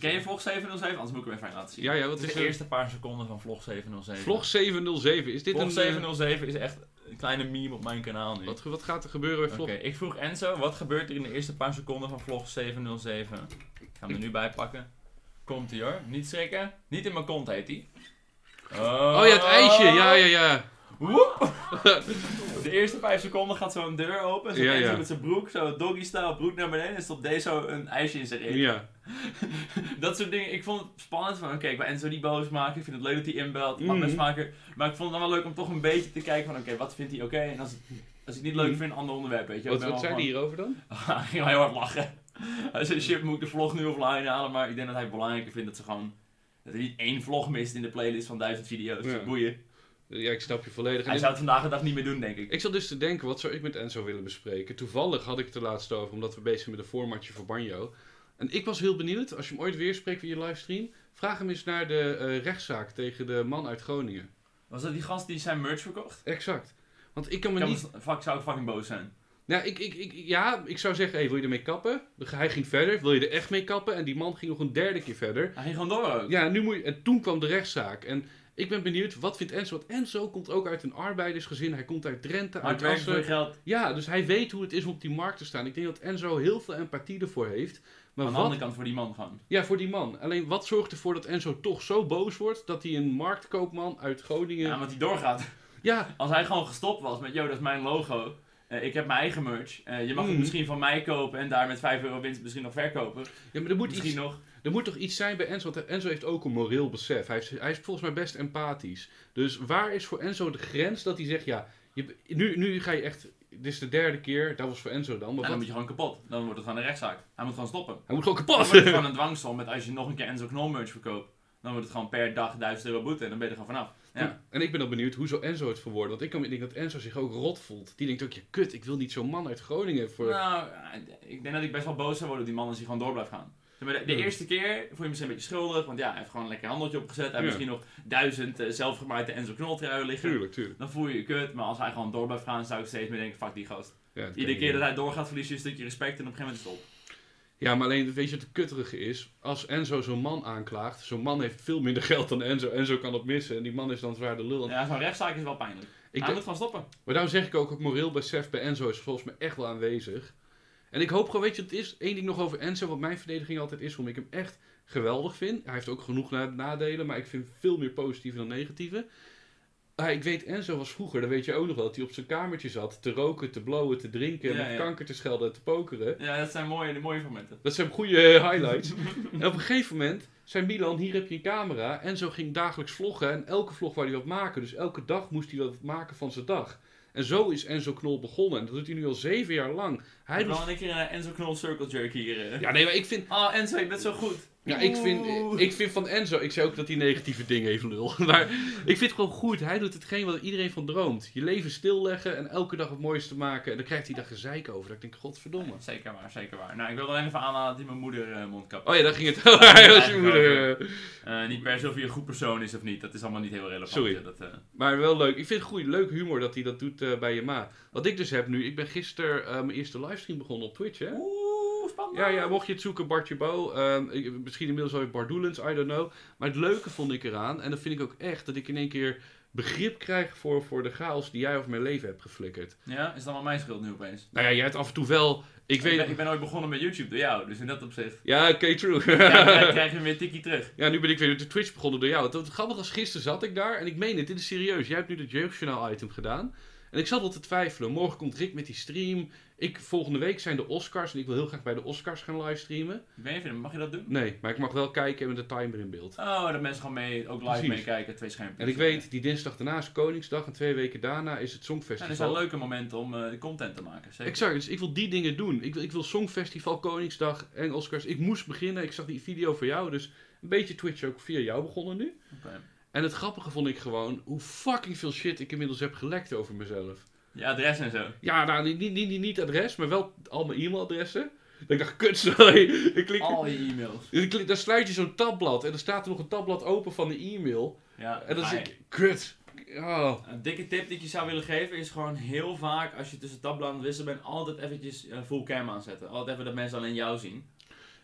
Ken je vlog 707? Anders moet ik hem even laten zien. Ja, ja, wat is de er? eerste paar seconden van vlog 707? Vlog 707, is dit Vlog een... eh, 707 is echt een kleine meme op mijn kanaal nu. wat, wat gaat er gebeuren bij Oké, vlog? ik vroeg Enzo, wat gebeurt er in de eerste paar seconden van vlog 707? Ik ga hem er nu bij pakken. Komt ie hoor, niet schrikken. Niet in mijn kont heet hij. Oh ja, het ijsje, ja, ja, ja. Woep. De eerste vijf seconden gaat zo'n deur open. Zo Ja, ja. met zijn broek, zo doggy style broek naar beneden. En stopt deze zo een ijsje in zijn reet. Ja. Dat soort dingen. Ik vond het spannend van, oké, ik wil Enzo niet boos maken. Ik vind het leuk dat hij inbelt. Mag Mhm. best maken. Maar ik vond het dan wel leuk om toch een beetje te kijken van, oké, wat vindt hij oké? En als, als ik het niet leuk Mhm. vind, een ander onderwerp, weet je. Wat, Ik ben wat zei hij hierover dan? hij ging wel heel hard lachen. Hij zei, shit, moet ik de vlog nu offline halen? Maar ik denk dat hij het belangrijker vindt dat ze gewoon... Dat er niet één vlog mist in de playlist van duizend video's. Ja. Boeien. Ja, ik snap je volledig. Hij zou het vandaag de dag niet meer doen, denk ik. Ik zat dus te denken, wat zou ik met Enzo willen bespreken? Toevallig had ik het er laatst over, omdat we bezig zijn met een formatje voor Banjo. En ik was heel benieuwd, als je hem ooit weer spreekt via je livestream, vraag hem eens naar de eh, rechtszaak tegen de man uit Groningen. Was dat die gast die zijn merch verkocht? Exact. Want ik kan me Ik niet... fuck, zou ik fucking boos zijn. Nou, ik, ik, ik, ja, ik zou zeggen, hey, wil je ermee kappen? Hij ging verder, wil je er echt mee kappen? En die man ging nog een derde keer verder. Hij ging gewoon door ook. Ja, nu moet je, en toen kwam de rechtszaak. En ik ben benieuwd, wat vindt Enzo? Want Enzo komt ook uit een arbeidersgezin. Hij komt uit Drenthe, Hard uit Assen. geld. Ja, dus hij weet hoe het is om op die markt te staan. Ik denk dat Enzo heel veel empathie ervoor heeft. Maar Aan de wat, andere kant voor die man gewoon. ja, voor die man. Alleen wat zorgt ervoor dat Enzo toch zo boos wordt dat hij een marktkoopman uit Groningen. Ja, want hij doorgaat. Ja, Als hij gewoon gestopt was met, yo, dat is mijn logo. eh, ik heb mijn eigen merch. eh, je mag het Mhm. misschien van mij kopen en daar met 5 euro winst misschien nog verkopen. ja maar er moet, Misschien iets, nog. Er moet toch iets zijn bij Enzo. Want Enzo heeft ook een moreel besef. Hij, heeft, hij is volgens mij best empathisch. Dus waar is voor Enzo de grens dat hij zegt: ja, je, nu, nu ga je echt. Dit is de derde keer, dat was voor Enzo dan. Maar dan moet je gewoon kapot. Dan wordt het gewoon een rechtszaak. Hij moet gewoon stoppen. hij moet gewoon Dan kapot. wordt het gewoon een dwangsom met als je nog een keer Enzo Knol merch verkoopt. Dan wordt het gewoon per dag 1000 euro boete en dan ben je er gewoon vanaf. Ja. En ik ben dan benieuwd hoe zo Enzo het verwoordt. Want ik kan me denken dat Enzo zich ook rot voelt. Die denkt ook, ja kut, ik wil niet zo'n man uit Groningen voor... Nou, ik denk dat ik best wel boos zou worden op die man als hij gewoon door blijft gaan. Maar, De, de Ja. eerste keer voel je misschien een beetje schuldig, want ja, hij heeft gewoon een lekker handeltje opgezet. Hij heeft Ja. misschien nog duizend eh, zelfgemaakte Enzo Knol truien liggen. Tuurlijk, tuurlijk. Dan voel je je kut, maar als hij gewoon door blijft gaan, zou ik steeds meer denken, fuck die gast. Ja, Iedere keer dat hij doorgaat, verlies je een stukje respect en op een gegeven moment is het op. Ja, maar alleen, weet je wat het kutterige is? Als Enzo zo'n man aanklaagt, zo'n man heeft veel minder geld dan Enzo. Enzo kan dat missen en die man is dan zwaar de lul. Ja, zo'n rechtszaak is wel pijnlijk. Ik hij moet gewoon stoppen. Maar daarom zeg ik ook, het moreel besef bij Enzo is volgens mij echt wel aanwezig. En ik hoop gewoon, weet je wat het is? Eén ding nog over Enzo, wat mijn verdediging altijd is, waarom ik hem echt geweldig vind. Hij heeft ook genoeg na- nadelen, maar ik vind veel meer positieve dan negatieve. Ah, ik weet, Enzo was vroeger, dat weet je ook nog wel, dat hij op zijn kamertje zat te roken, te blowen, te drinken, Ja, met ja. kanker te schelden en te pokeren. Ja, dat zijn mooie, mooie momenten. Dat zijn goede eh, highlights. en op een gegeven moment zei Milan, hier heb je een camera. Enzo ging dagelijks vloggen en elke vlog wou hij wat maken. Dus elke dag moest hij wat maken van zijn dag. En zo is Enzo Knol begonnen. En dat doet hij nu al zeven jaar lang. Hij Ik doet... een keer een Enzo Knol Circle Jerk hier. eh. Ja, nee, maar ik vind, Oh, Enzo, je bent zo goed. Ja, ik vind, ik vind van Enzo, ik zei ook dat hij negatieve dingen heeft lul. Maar ik vind het gewoon goed. Hij doet hetgeen wat iedereen van droomt. Je leven stilleggen en elke dag het mooiste maken. En dan krijgt hij daar gezeik over. Dat ik denk, godverdomme. Zeker waar, zeker waar. Nou, ik wil alleen even aanhalen dat hij mijn moeder eh, mondkap Oh ja, daar ging het. Was je moeder. eh. Eh, niet per se of hij een goed persoon is of niet. Dat is allemaal niet heel relevant. Sorry. Dat, Maar wel leuk. Ik vind het goed. Leuk humor dat hij dat doet bij je ma. Wat ik dus heb nu. Ik ben gisteren mijn eerste livestream begonnen op Twitch, hè? Oeh, spannend. Ja, ja, mocht je het zoeken, Bartje Bo. ehm, misschien inmiddels alweer Bart Doelens, I don't know. Maar het leuke vond ik eraan, en dat vind ik ook echt, dat ik in één keer begrip krijg voor, voor de chaos die jij over mijn leven hebt geflikkerd. Ja, is het allemaal mijn schuld nu opeens? Nou ja, jij hebt af en toe wel. Ik Ik weet. ben, ik ben ooit begonnen met YouTube door jou, dus in dat opzicht Ja, oké, true. krijg, krijg je weer tikkie terug. ja, nu ben ik weer op de Twitch begonnen door jou. Het, het grappige was, gisteren zat ik daar en ik meen het, dit is serieus. Jij hebt nu het jeugdjournaal-item gedaan. En ik zat al te twijfelen. Morgen komt Rick met die stream. Ik, volgende week zijn de Oscars en ik wil heel graag bij de Oscars gaan livestreamen. Weet niet, mag je dat doen? Nee, maar ik mag wel kijken met de timer in beeld. Oh, dat mensen gewoon mee, ook live meekijken, twee schermpjes. En ik weet, die dinsdag daarna is Koningsdag en twee weken daarna is het Ja, dat Songfestival. zijn leuke momenten om eh, content te maken. Zeker. Exact, dus ik wil die dingen doen. Ik wil, ik wil Songfestival, Koningsdag en Oscars. Ik moest beginnen, ik zag die video voor jou, dus een beetje Twitch ook via jou begonnen nu. Oké. En het grappige vond ik gewoon hoe fucking veel shit ik inmiddels heb gelekt over mezelf. Je adres en zo. Ja, nou, niet, niet, niet, niet adres, maar wel al mijn e-mailadressen. Dat ik dacht, kut, sorry. Ik klik, Al je e-mails. ik klik, dan sluit je zo'n tabblad en dan staat er nog een tabblad open van de e-mail. Ja, En dan je. ik, kut. Oh. Een dikke tip die ik je zou willen geven is gewoon heel vaak als je tussen tabbladen wisselen bent, altijd eventjes eh, full cam aanzetten. Altijd even dat mensen alleen jou zien.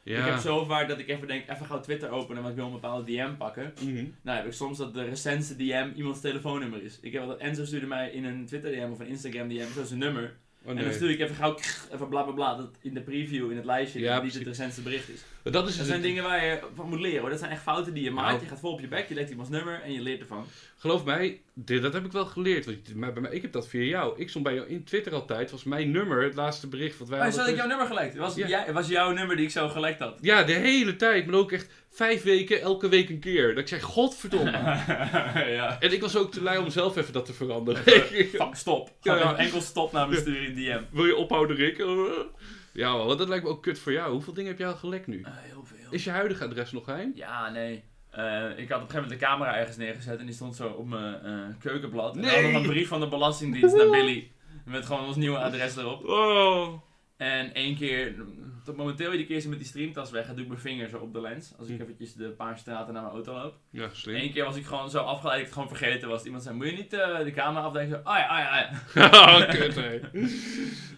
Ja. Ik heb zo vaak dat ik even denk, even gauw Twitter openen, want ik wil een bepaalde DM pakken. Mhm. Nou heb ik soms dat de recentste DM iemands telefoonnummer is. Ik heb dat Enzo stuurde mij in een Twitter DM of een Instagram DM zo zijn nummer. Oh, En dan stuur ik even gauw even bla bla bla dat in de preview in het lijstje Ja, niet precies. het recentste bericht is. Maar Dat is Dat zijn dingen waar je van moet leren hoor. Dat zijn echt fouten die je maakt. Nou. Je gaat vol op je bek, je legt iemands nummer en je leert ervan. Geloof mij, dit, dat heb ik wel geleerd. Want, maar bij mij, ik heb dat via jou. Ik stond bij jou in Twitter altijd. Was mijn nummer het laatste bericht wat wij Maar hadden. had ik jouw nummer gelekt? Het was, Ja. jij, het was jouw nummer die ik zo gelekt had. Ja, de hele tijd. Maar ook echt vijf weken, elke week een keer. Dat ik zeg, godverdomme. ja. en ik was ook te lui om zelf even dat te veranderen. Fuck, stop. Gewoon ja. enkel stop naar in DM. Wil je ophouden, Rick? Ja, want dat lijkt me ook kut voor jou. Hoeveel dingen heb jij al gelekt nu? Eh, heel veel. Is je huidige adres nog geheim? Ja, nee. Eh, ik had op een gegeven moment de camera ergens neergezet en die stond zo op mijn eh, keukenblad. En Nee. dan nog een brief van de Belastingdienst naar Billy. Met gewoon ons nieuwe adres erop. Oh. En één keer, tot momenteel iedere keer ik met die streamtas weg doe ik mijn vinger zo op de lens. Als ik Hm. eventjes de paar straten naar mijn auto loop. Ja, slim. Eén keer was ik gewoon zo afgeleid dat ik het gewoon vergeten was. Iemand zei, moet je niet eh, de camera afdenken? Zo, ah ja, ah ja, ah ja. oh, kut, hè.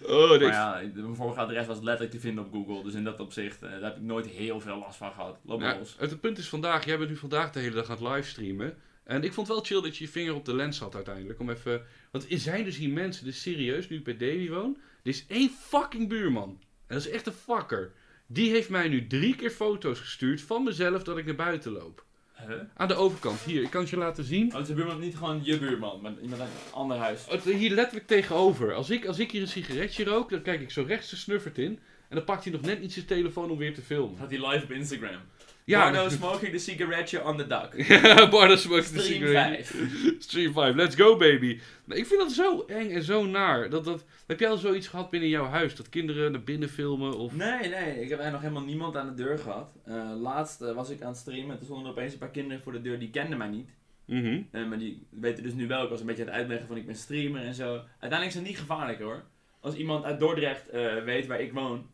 Oh, Maar deze... ja, mijn vorige adres was letterlijk te vinden op Google. Dus in dat opzicht, eh, daar heb ik nooit heel veel last van gehad. Loop maar Ja, los. het punt is vandaag, jij bent nu vandaag de hele dag aan het livestreamen. En ik vond wel chill dat je je vinger op de lens had uiteindelijk. Om even, want er zijn dus hier mensen, dus serieus, nu ik bij Davy woon. Er is één fucking buurman. En dat is echt een fucker. Die heeft mij nu drie keer foto's gestuurd van mezelf dat ik naar buiten loop. Huh? Aan de overkant, hier, ik kan het je laten zien. Oh, is de buurman niet gewoon je buurman, maar iemand uit een ander huis? Het- Hier letterlijk tegenover. Als ik, als ik hier een sigaretje rook, dan kijk ik zo rechts de snuffert in. En dan pakt hij nog net niet zijn telefoon om weer te filmen. Gaat hij live op Instagram? Ja, Bardo smoking the cigarette on the duck. Bardo smokes the Stream cigarette. 5. Stream 5, let's go baby. Maar ik vind dat zo eng en zo naar. Dat, dat, heb jij al zoiets gehad binnen jouw huis? Dat kinderen naar binnen filmen? Of... Nee, nee, ik heb eigenlijk nog helemaal niemand aan de deur gehad. Eh, laatst eh, was ik aan het streamen en toen stonden er opeens een paar kinderen voor de deur die kenden mij niet. Mhm. Eh, maar die weten dus nu wel, ik was een beetje aan het uitleggen van ik ben streamer en zo. Uiteindelijk is het niet gevaarlijk hoor. Als iemand uit Dordrecht weet waar ik woon,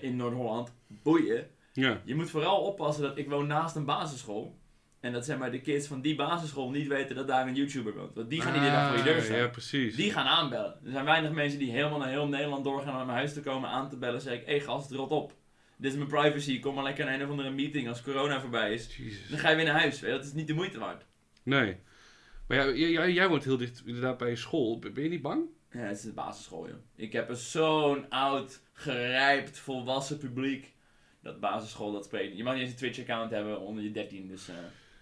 in Noord-Holland, boeien. Ja. Je moet vooral oppassen dat ik woon naast een basisschool. En dat zeg maar de kids van die basisschool niet weten dat daar een YouTuber woont. Want die gaan niet de dag voor je deur staan. Ja, precies. Die gaan aanbellen. Er zijn weinig mensen die helemaal naar heel Nederland doorgaan om naar mijn huis te komen aan te bellen. zeg ik, hé hey, gast, rot op. Dit is mijn privacy, kom maar lekker naar een of andere meeting als corona voorbij is. Jezus. Dan ga je weer naar huis, je, dat is niet de moeite waard. Nee. Maar ja, jij, jij, jij woont heel dicht inderdaad bij een school. Ben je niet bang? Ja, het is de basisschool, joh. Ik heb een zo'n oud, gerijpt, volwassen publiek. Dat basisschool, dat spreekt. Je mag niet eens een Twitch-account hebben onder je 13, dus...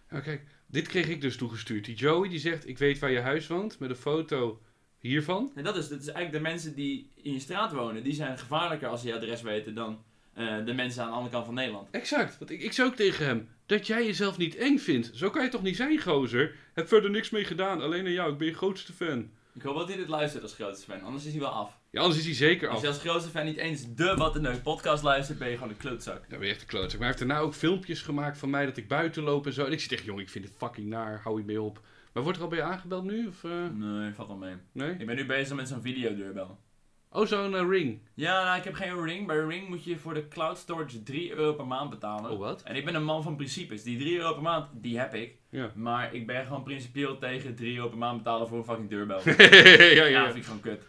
kijk, dit kreeg ik dus toegestuurd. Die Joey die zegt, ik weet waar je huis woont, met een foto hiervan. En dat is, dat is eigenlijk de mensen die in je straat wonen, die zijn gevaarlijker als ze je adres weten dan eh, de mensen aan de andere kant van Nederland. Exact, want ik, ik zei ook tegen hem, dat jij jezelf niet eng vindt. Zo kan je toch niet zijn, gozer? Heb verder niks mee gedaan, alleen aan jou, ik ben je grootste fan. Ik hoop dat hij dit luistert als grootste fan, anders is hij wel af. Ja, anders is hij zeker Als af. je als grootste fan niet eens de Wat een Neuk podcast luistert, ben je gewoon een klootzak. Dan ben je echt een klootzak. Maar hij heeft daarna ook filmpjes gemaakt van mij dat ik buiten loop en zo. En ik zeg tegen jongen, ik vind het fucking naar, hou je mee op. Maar wordt er al bij je aangebeld nu? Of, eh, Nee, valt wel mee. nee? Ik ben nu bezig met zo'n videodeurbel. Oh, zo'n eh, ring. Ja, nou, ik heb geen Ring. Bij Ring moet je voor de cloud storage 3 euro per maand betalen. Oh, wat? En ik ben een man van principes. Die 3 euro per maand, die heb ik. Ja. Maar ik ben gewoon principieel tegen 3 euro per maand betalen voor een fucking deurbel. ja, ja, ja. vind ik gewoon kut.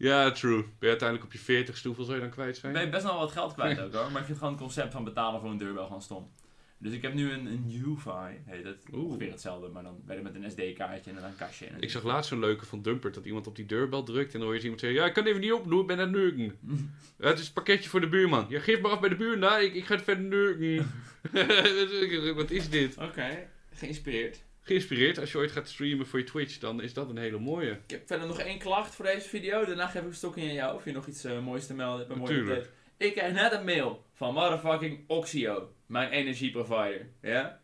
Ja, true. Ben je uiteindelijk op je 40 hoeveel zou je dan kwijt zijn? Ik ben best wel wat geld kwijt ook hoor. Maar ik vind gewoon het concept van betalen voor een deurbel gewoon stom. Dus ik heb nu een, een UFI, heet het. Oeh. Ongeveer hetzelfde, maar dan ben je met een SD-kaartje en dan een kastje. En Ik zag laatst zo'n leuke van Dumpert dat iemand op die deurbel drukt en dan hoor je iemand zeggen: Ja, ik kan even niet opdoen, ik ben aan het. Ja, het is een pakketje voor de buurman. Ja, geef maar af bij de buurman, ik, ik ga het verder neuken. Wat is dit? Oké, geïnspireerd. Geïnspireerd, als je ooit gaat streamen voor je Twitch, dan is dat een hele mooie. Ik heb verder nog één klacht voor deze video. Daarna geef ik een stokje aan jou of je nog iets eh, moois te melden hebt. Natuurlijk. Ik krijg net een mail van motherfucking Oxio, mijn energieprovider. Ja?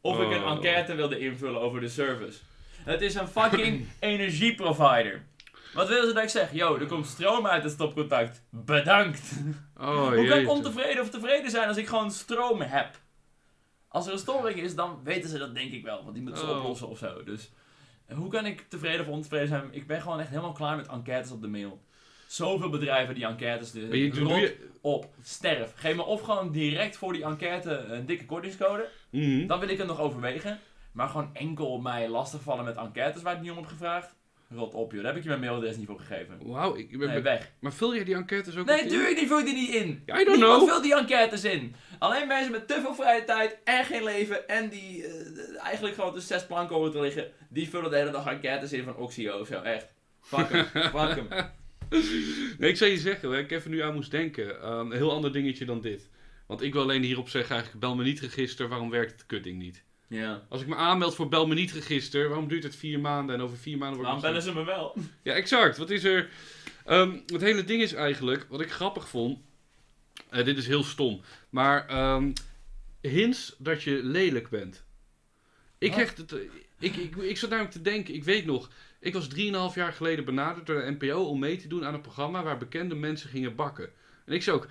Of ik een Oh. enquête wilde invullen over de service. Het is een fucking energieprovider. Wat willen ze dat ik zeg? Yo, er komt stroom uit het stopcontact. Bedankt. Oh, Hoe kan ik ontevreden of tevreden zijn als ik gewoon stroom heb? Als er een storing is, dan weten ze dat denk ik wel. Want die moeten ze Oh. oplossen of zo. Dus hoe kan ik tevreden of ontevreden zijn? Ik ben gewoon echt helemaal klaar met enquêtes op de mail. Zoveel bedrijven die enquêtes doen. Maar je, op, sterf. Geef me of gewoon direct voor die enquête een dikke kortingscode. Mhm. Dan wil ik het nog overwegen. Maar gewoon enkel mij lastigvallen met enquêtes waar ik niet om heb gevraagd. Rot op joh, daar heb ik je mijn mailadres niet voor gegeven. Wauw, ik ben... Nee, weg. maar vul jij die enquêtes ook Nee, in? tuurlijk die vul die niet in. I don't Niemand know. vult die enquêtes in. Alleen mensen met te veel vrije tijd en geen leven en die eh, eigenlijk gewoon tussen zes planken over te liggen, die vullen de hele dag enquêtes in van Oxio of zo, echt. Fuck hem, fuck hem. Nee, ik zou je zeggen, waar ik even nu aan moest denken. ehm, een heel ander dingetje dan dit. Want ik wil alleen hierop zeggen, eigenlijk, bel me niet register, waarom werkt het kutding niet? Ja. Als ik me aanmeld voor bel me niet register, waarom duurt het vier maanden en over vier maanden wordt Waarom bellen ze me wel? Ja, exact. Wat is er... Ehm, het hele ding is eigenlijk, wat ik grappig vond... eh, dit is heel stom. Maar ehm hints dat je lelijk bent. Ik, Wat? krijg het, eh, ik, ik, ik zat namelijk te denken, ik weet nog... Ik was 3,5 jaar geleden benaderd door de NPO om mee te doen aan een programma waar bekende mensen gingen bakken. En ik zei ook,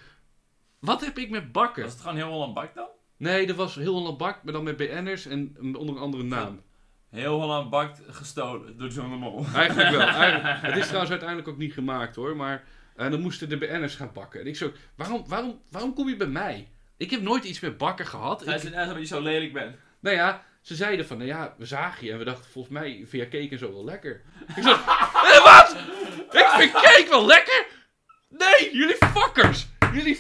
wat heb ik met bakken? Was het gewoon heel Holland bakt dan? Nee, dat was heel Holland Bak, maar dan met BN'ers en onder een andere naam. Heel Holland bakt gestolen door John de Mol. Eigenlijk wel. Eigenlijk, het is trouwens uiteindelijk ook niet gemaakt hoor. Maar eh, dan moesten de BN'ers gaan bakken. En ik zo, waarom, waarom, waarom kom je bij mij? Ik heb nooit iets met bakken gehad. Hij zei net dat je zo lelijk bent. nou ja, ze zeiden van, nou ja, we zagen je. En we dachten volgens mij via cake en zo wel lekker. Ik zo, eh, wat? Ik vind cake wel lekker? Nee, jullie fuckers! Jullie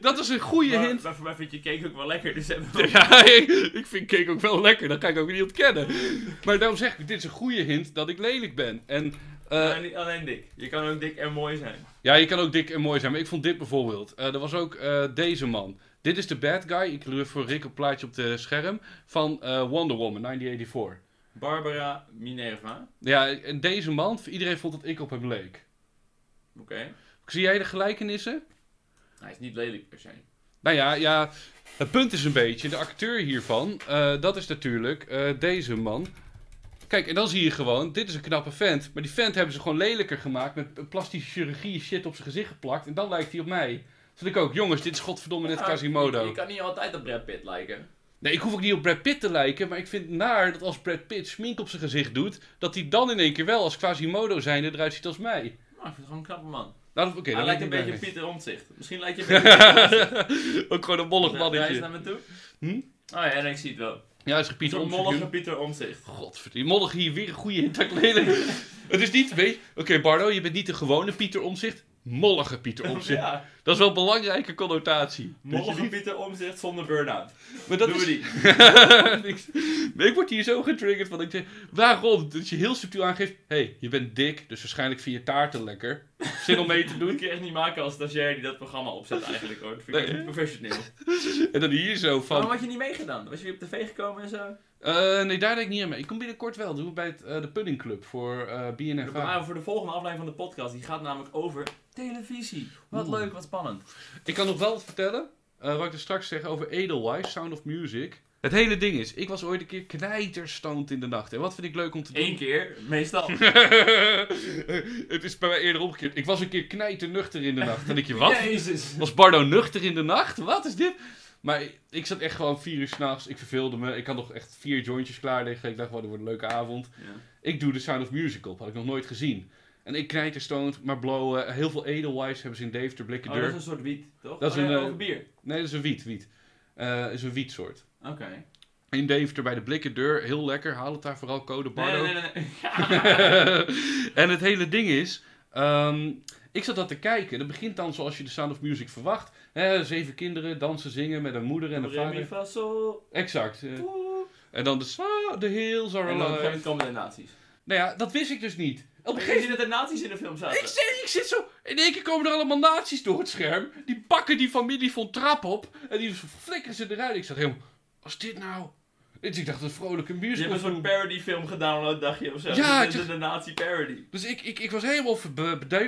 Dat is een goede Maar, hint. maar voor mij vind je cake ook wel lekker, dus. Ja, ik, vind cake ook wel lekker. Dat kan ik ook niet ontkennen. Maar daarom zeg ik, dit is een goede hint dat ik lelijk ben. En... Maar niet alleen dik. Je kan ook dik en mooi zijn. Ja, je kan ook dik en mooi zijn, maar ik vond dit bijvoorbeeld. Eh er was ook eh, deze man. Dit is de bad guy, ik kleur voor Rick een plaatje op de scherm, van Wonder Woman 1984. Barbara Minerva. Ja, en deze man, iedereen vond dat ik op hem leek. Oké. Zie jij de gelijkenissen? Hij is niet lelijk per se. Nou ja, ja, het punt is een beetje, de acteur hiervan, eh, dat is natuurlijk eh, deze man. Kijk, en dan zie je gewoon, dit is een knappe vent. Maar die vent hebben ze gewoon lelijker gemaakt, met plastische chirurgie shit op zijn gezicht geplakt. En dan lijkt hij op mij. Dus ik ook, jongens, dit is godverdomme net Ja, Quasimodo. Je, je kan niet altijd op Brad Pitt lijken. Nee, ik hoef ook niet op Brad Pitt te lijken, maar ik vind het naar dat als Brad Pitt smink op zijn gezicht doet, dat hij dan in één keer wel als Quasimodo zijnde eruit ziet als mij. Maar ik vind het gewoon een knappe man. Nou, oké, Hij lijkt een beetje Pieter Omtzigt. Misschien lijkt je een beetje. Ook gewoon een mollig Hij is mannetje. naar me toe. Hm? Oh ja, en ik zie het wel. Ja, dat is Pieter Omtzigt. mollige Pieter Omtzigt. Godverdomme, mollig hier weer een goede lelijk Het is niet, weet je, oké Bardo, je bent niet de gewone Pieter Omzicht, mollige Pieter Omzicht. Ja, Dat is wel een belangrijke connotatie. Dat niet- Pieter Omtzigt zonder burn-out. Maar dat Doen is... we die. ik, word hier zo getriggerd van, ik zeg, waarom? Dat je heel subtiel aangeeft, hé, hey, je bent dik, dus waarschijnlijk vind je taarten lekker. zin om mee te Dat doen. kun je echt niet maken als stagiair die dat programma opzet eigenlijk hoor. Dat vind ik Nee. echt niet professioneel. En dan hier zo van... Waarom had je niet meegedaan? Was je weer op tv gekomen en zo? Eh, nee, daar denk ik niet aan mee. Ik kom binnenkort wel. Doen we bij het, eh, de Pudding Club voor eh BNNVARA. Maar voor de volgende aflevering van de podcast, die gaat namelijk over televisie. Wat Oeh. leuk, wat spannend. Ik kan nog wel wat vertellen. eh, wat ik er straks zeg over Edelweiss, Sound of Music. Het hele ding is, ik was ooit een keer knijterstoned in de nacht. En wat vind ik leuk om te doen? Eén keer, meestal. het is bij mij eerder omgekeerd. Ik was een keer knijternuchter in de nacht. Dan denk je, wat? Jezus. Was Bardo nuchter in de nacht? Wat is dit? Maar ik zat echt gewoon vier uur s'nachts. Ik verveelde me. Ik had nog echt vier jointjes klaar liggen. Ik dacht, wat, dit wordt een leuke avond. Ja. Ik doe de Sound of Music op. Had ik nog nooit gezien. En ik knijterstoned, maar blowen. Heel veel Edelweiss hebben ze in Deventer, blikken Oh, dat deur. is een soort wiet, toch? Dat is Oh, een, ja, eh, bier. Nee, dat is een wiet. wiet. Eh, is een wietsoort. Oké. In Deventer bij de blikken deur. Heel lekker. Haal het daar vooral code Bardo. nee, nee. nee. en het hele ding is... ehm, ik zat dat te kijken. Dat begint dan zoals je de Sound of Music verwacht. Hè, zeven kinderen dansen, zingen met een moeder en een vader. Exact. eh. En dan de so, the hills are En dan alive. moment komen de nazi's. Nou ja, dat wist ik dus niet. Op een Ik gegeven zie dat er nazi's in de film zaten. Ik zit, ik zit zo. In één keer komen er allemaal nazi's door het scherm. Die pakken die familie van trap op. En die flikkeren ze eruit. Ik zat helemaal. Wat is dit nou? Dus ik dacht een vrolijke Je musical. hebt een soort parody film gedownload, dacht je, of zo. Ja, de, ik de, zeg- de nazi parody. Dus ik, ik, ik was helemaal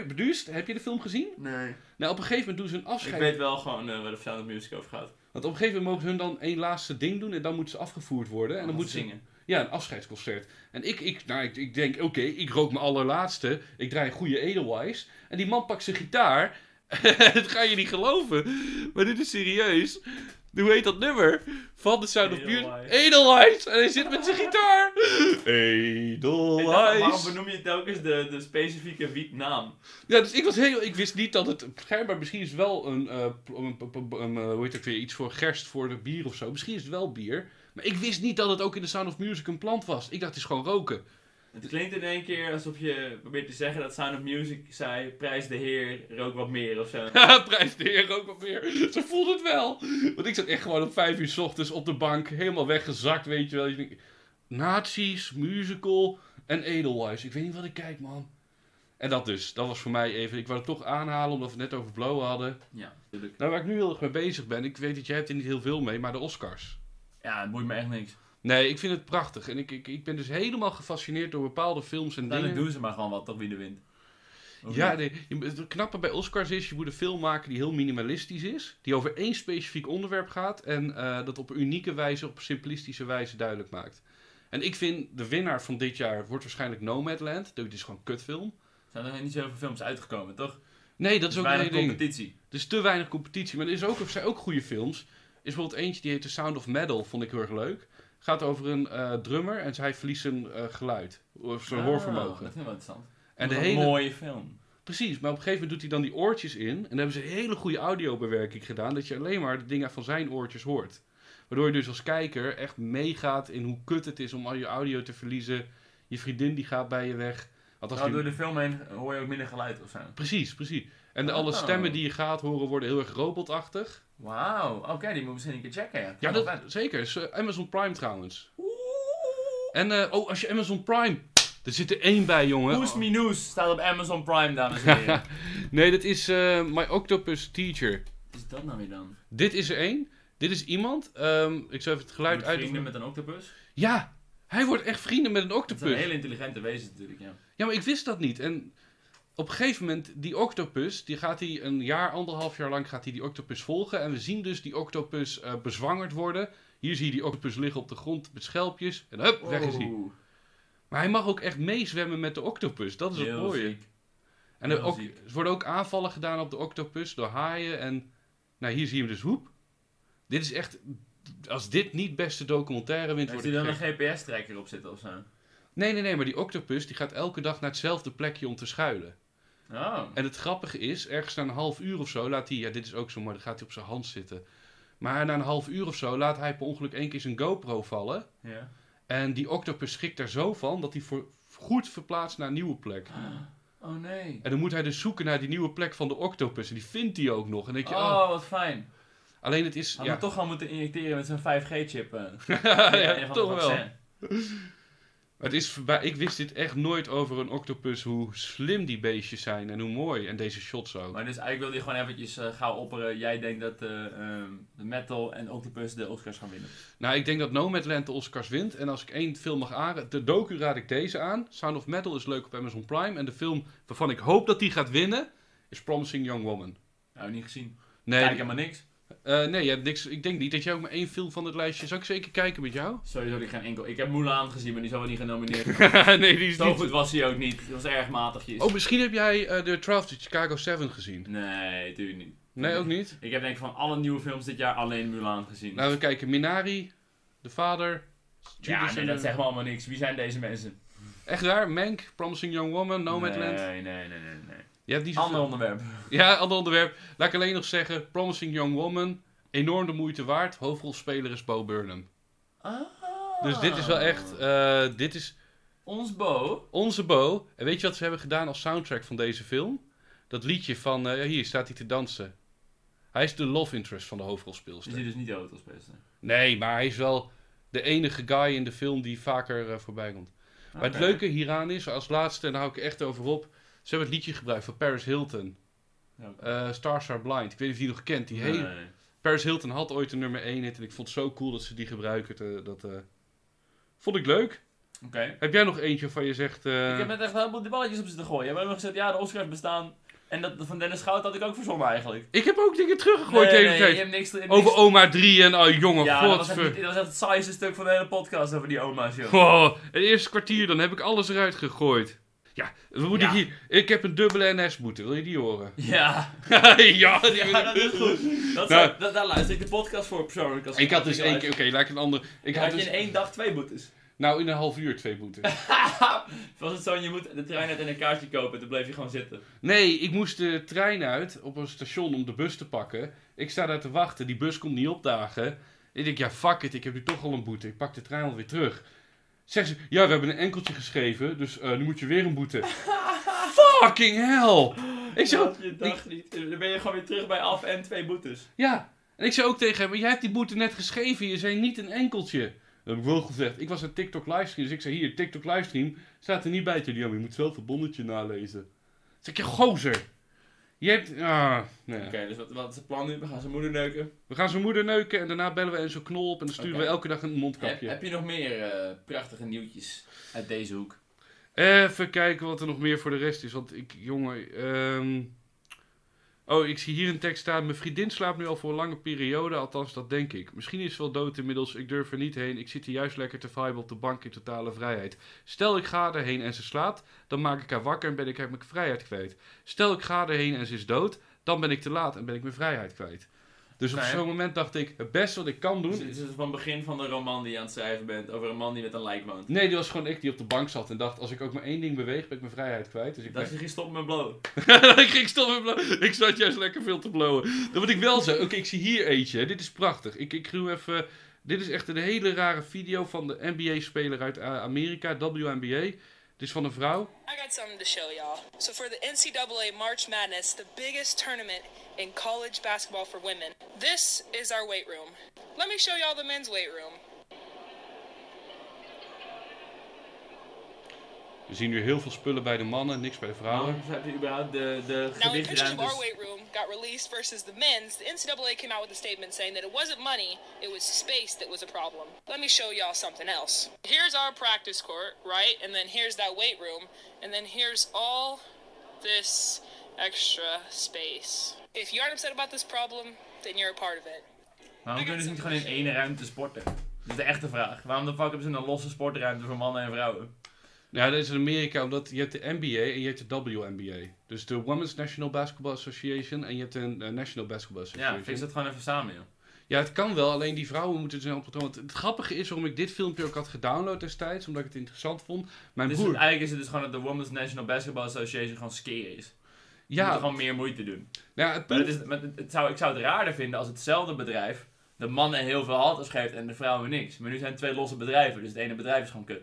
beduust. Heb je de film gezien? Nee. Nou, op een gegeven moment doen ze een Ik afscheid. weet wel gewoon eh, waar de Sound of Music over gaat. Want op een gegeven moment mogen hun dan één laatste ding doen. En dan moeten ze afgevoerd worden. En dan moeten ze. zingen. Ja, een afscheidsconcert. En ik, ik, nou, ik, ik denk, oké, ik rook mijn allerlaatste. Ik draai een goede Edelweiss. En die man pakt zijn gitaar. dat ga je niet geloven. Maar dit is serieus. Hoe heet dat nummer? Van de Sound of Music. Edelweiss. Edelweiss. En hij zit met zijn gitaar. Dacht, waarom Edelweiss. benoem je telkens de, de specifieke wietnaam? Ja, dus ik was heel... Ik wist niet dat het... Schijnbaar misschien is wel een... eh, pl- een, een- een- een, eh, hoe heet het weer? Iets voor gerst voor de bier of zo. Misschien is het wel bier. Maar ik wist niet dat het ook in de Sound of Music een plant was. Ik dacht, het is gewoon roken. Het klinkt in één keer alsof je probeert te zeggen dat Sound of Music zei, prijs de heer, rook wat meer of zo. Prijs de heer ook wat meer. Zo voelde het wel. Want ik zat echt gewoon om vijf uur s ochtends op de bank, helemaal weggezakt, weet je wel. Nazi's, musical en Edelweiss. Ik weet niet wat ik kijk, man. En dat dus. Dat was voor mij even... Ik wou het toch aanhalen, omdat we het net over Blow hadden. Ja, natuurlijk. Nou, waar ik nu heel erg mee bezig ben, ik weet dat jij hebt er niet heel veel mee, maar de Oscars. Ja, het boeit me echt niks. Nee, ik vind het prachtig. En ik, ik, ik ben dus helemaal gefascineerd door bepaalde films en dingen. doen ze maar gewoon wat, toch wie de wint. Of Ja, nee, het knappe bij Oscars is, je moet een film maken die heel minimalistisch is. Die over één specifiek onderwerp gaat. En eh, dat op een unieke wijze, op simplistische wijze duidelijk maakt. En ik vind, de winnaar van dit jaar wordt waarschijnlijk Nomadland. Dit is gewoon een kutfilm. Zijn er niet zoveel films uitgekomen, toch? Nee, dat is ook een ding. competitie. Er is te weinig competitie. Maar er, is ook, er zijn ook goede films. Is bijvoorbeeld eentje die heet The Sound of Metal, vond ik heel erg leuk. Gaat over een eh, drummer en hij verliest zijn eh, geluid. Of zijn hoorvermogen. Dat vind ik wel interessant. En de Dat is een hele, mooie film. Precies, maar op een gegeven moment doet hij dan die oortjes in. En dan hebben ze een hele goede audiobewerking gedaan. Dat je alleen maar de dingen van zijn oortjes hoort. Waardoor je dus als kijker echt meegaat in hoe kut het is om al je audio te verliezen. Je vriendin die gaat bij je weg. Nou, door de film heen hoor je ook minder geluid of zo. Precies, precies. En de, alle Oh. stemmen die je gaat horen worden heel erg robotachtig. Wauw, oké, die moet misschien een keer checken. Ja, dat, zeker. Is, eh, Amazon Prime trouwens. Oeh. En oh, als je Amazon Prime... Er zit er één bij, jongen. Who's Me News staat op Amazon Prime, dames en heren. nee, dat is eh, My Octopus Teacher. Is dat nou weer dan? Dit is er één. Dit is iemand. ehm, ik zal even het geluid uit. vrienden met een octopus? Ja, hij wordt echt vrienden met een Dat is octopus. een hele intelligente wezen natuurlijk, ja. Ja, maar ik wist dat niet. En op een gegeven moment, die octopus, die gaat hij een jaar, anderhalf jaar lang gaat hij die octopus volgen. En we zien dus die octopus eh, bezwangerd worden. Hier zie je die octopus liggen op de grond met schelpjes. En hup, weg is hij. Maar hij mag ook echt meezwemmen met de octopus. Dat is het heel mooie. ziek. En er, ook, er worden ook aanvallen gedaan op de octopus door haaien. En nou, hier zie je hem dus hoep. Dit is echt... Als dit niet beste documentaire wint, Heeft hij dan een GPS-trekker op zitten of zo? Nee, nee, nee, maar die octopus die gaat elke dag naar hetzelfde plekje om te schuilen. Oh. En het grappige is, ergens na een half uur of zo laat hij, ja dit is ook zo mooi, dan gaat hij op zijn hand zitten. Maar na een half uur of zo laat hij per ongeluk één keer zijn GoPro vallen. Ja. En die octopus schrikt daar zo van dat hij voor goed verplaatst naar een nieuwe plek. Oh nee. En dan moet hij dus zoeken naar die nieuwe plek van de octopus. En die vindt hij ook nog. En denk je, oh. Oh, wat fijn. Alleen het is, Had ja, toch gewoon moeten injecteren met zo'n 5G-chip. ja, toch wel. Het is. Ik wist dit echt nooit over een octopus, hoe slim die beestjes zijn en hoe mooi. En deze shots ook. Maar dus eigenlijk wilde je gewoon eventjes eh, gauw opperen. Jij denkt dat eh, ehm, de Metal en Octopus de Oscars gaan winnen. Nou, ik denk dat Nomadland de Oscars wint. En als ik één film mag aanraden, de docu raad ik deze aan. Sound of Metal is leuk op Amazon Prime. En de film waarvan ik hoop dat die gaat winnen, is Promising Young Woman. Nou, niet gezien. Nee, Kijk helemaal niks. Eh, nee je hebt niks, ik denk niet dat jij ook maar één film van het lijstje... Zou ik zeker kijken met jou? Sowieso die geen enkel. Ik heb Mulan gezien, maar die zal wel niet genomineerd worden. nee, die is Zo niet... goed was hij ook niet. Die was erg matigjes. Oh, misschien heb jij eh, de 12 de Chicago 7 gezien. Nee, natuurlijk niet. Nee, ook niet? Ik heb denk ik van alle nieuwe films dit jaar alleen Mulan gezien. Laten we kijken. Minari, De Vader, ja, nee, dat zegt me allemaal niks. Wie zijn deze mensen? Echt waar? Mank, Promising Young Woman, Nomadland. Nee, nee, nee, nee, nee. Je hebt Ander onderwerp. Ja, ander onderwerp. Laat ik alleen nog zeggen, Promising Young Woman, enorm de moeite waard. Hoofdrolspeler is Bo Burnham. Ah. Dus dit is wel echt, eh, dit is Ons Bo. onze Bo. En weet je wat ze hebben gedaan als soundtrack van deze film? Dat liedje van, eh, hier staat hij te dansen. Hij is de love interest van de Is hoofdrolspeelster. die dus niet de autospeelster? Nee, maar hij is wel de enige guy in de film die vaker eh, voorbij komt. Maar het leuke hieraan is, als laatste, en daar hou ik echt over op. Ze hebben het liedje gebruikt van Paris Hilton. Ja. eh Stars Are Blind. Ik weet niet of je die nog kent. Die hele. Paris Hilton had ooit een nummer 1 hit. En ik vond het zo cool dat ze die gebruiken. te- dat eh, vond ik leuk. Oké. Heb jij nog eentje waarvan je zegt... eh, Ik heb net echt een heleboel die balletjes op zitten gooien. Ook nog gezegd, ja, de Oscars bestaan. En dat van Dennis Goud had ik ook verzonnen eigenlijk. ik heb ook dingen teruggegooid nee, de hele tijd. je hebt niks... Over oma 3 en oh jongen, Ja, dat was, echt, dat was echt het saaiste stuk van de hele podcast over die oma's, joh. Oh, het eerste kwartier, dan heb ik alles eruit gegooid. Ja, wat moet Ja. ik hier? Ik heb een dubbele NS-boete. Wil je die horen? Ja, ja, die ja, dat is goed. Dat Nou. zou- dat- daar luister ik de podcast voor persoonlijk. Als Ik had dus één keer... Oké, laat ik een ander... Ik had had je dus... in één dag twee boetes. Nou, in een half uur twee boetes. was het zo, je moet de trein uit en een kaartje kopen en toen bleef je gewoon zitten. Nee, ik moest de trein uit op een station om de bus te pakken. Ik sta daar te wachten, die bus komt niet opdagen. Ik denk, ja, fuck it, ik heb nu toch al een boete. Ik pak de trein alweer terug. Zeggen ze, ja, we hebben een enkeltje geschreven, dus eh, nu moet je weer een boete. Fucking hell! Ik zeg, Ja, je dacht niet. Dan ben je gewoon weer terug bij af en twee boetes. ja. En ik zei ook tegen hem, maar jij hebt die boete net geschreven, je zei niet een enkeltje. Dat heb ik wel gezegd. Ik was een TikTok livestream, dus ik zei, hier, TikTok livestream, staat er niet bij. Maar je moet zelf een bonnetje nalezen. Zeg ik, ja, gozer. Je hebt, ah, nee. Oké, dus wat, wat is het plan nu? We gaan zijn moeder neuken. We gaan zijn moeder neuken en daarna bellen we Enzo Knol op en dan sturen we elke dag een mondkapje. heb je nog meer eh, prachtige nieuwtjes uit deze hoek? Even kijken wat er nog meer voor de rest is. Want ik, jongen. ehm, Oh, ik zie hier een tekst staan. Mijn vriendin slaapt nu al voor een lange periode. Althans, dat denk ik. Misschien is ze wel dood inmiddels. Ik durf er niet heen. Ik zit hier juist lekker te viben op de bank in totale vrijheid. Stel ik ga erheen en ze slaapt. Dan maak ik haar wakker en ben ik mijn vrijheid kwijt. Stel ik ga erheen en ze is dood. Dan ben ik te laat en ben ik mijn vrijheid kwijt. Dus op zo'n moment dacht ik, het beste wat ik kan doen... Dus het is het van het begin van de roman die je aan het schrijven bent over een man die met een lijk woont. Nee, die was gewoon ik die op de bank zat en dacht, als ik ook maar één ding beweeg, ben ik mijn vrijheid kwijt. Dus ik Dat je ging stoppen met blowen. ik ging stoppen met blowen. Ik zat juist lekker veel te blowen. Dan moet ik wel zeggen, oké, ik zie hier eentje. hè. Dit is prachtig. Ik, ik doe even... Dit is echt een hele rare video van de NBA-speler uit eh, Amerika, WNBA. Dit is van een vrouw. I got something to show y'all. So for the NCAA March Madness, the biggest tournament in college basketball for women, this is our weight room. Let me show y'all the men's weight room. We zien nu heel veel spullen bij de mannen, niks bij de vrouwen. Waarom heb je überhaupt de, de Now, gewichtruimtes? our weight room got released versus the men's, the NCAA came out with a statement saying that it wasn't money, it was space that was a problem. Let me show y'all something else. Here's our practice court, right? And then here's that weight room. And then here's all this extra space. If you aren't upset about this problem, then you're a part of it. Waarom kunnen ze niet gewoon in één ruimte sporten? Dat is de echte vraag. Waarom de fuck hebben ze een losse sportruimte voor mannen en vrouwen? Ja, dat is in Amerika, omdat je hebt de NBA en je hebt de WNBA. Dus de Women's National Basketball Association en je hebt een eh, National Basketball Ja, Association. fix dat gewoon even samen, joh. Ja, het kan wel, alleen die vrouwen moeten snel op het Want het grappige is waarom ik dit filmpje ook had gedownload destijds, omdat ik het interessant vond. Mijn Dus broer... eigenlijk is het dus gewoon dat de Women's National Basketball Association gewoon skeer is. Je Ja, moet gewoon meer moeite doen. nou, het Maar punt- het is, maar het, het zou, ik zou het raarder vinden als hetzelfde bedrijf de mannen heel veel halters geeft en de vrouwen niks. Maar nu zijn het twee losse bedrijven, dus het ene bedrijf is gewoon kut.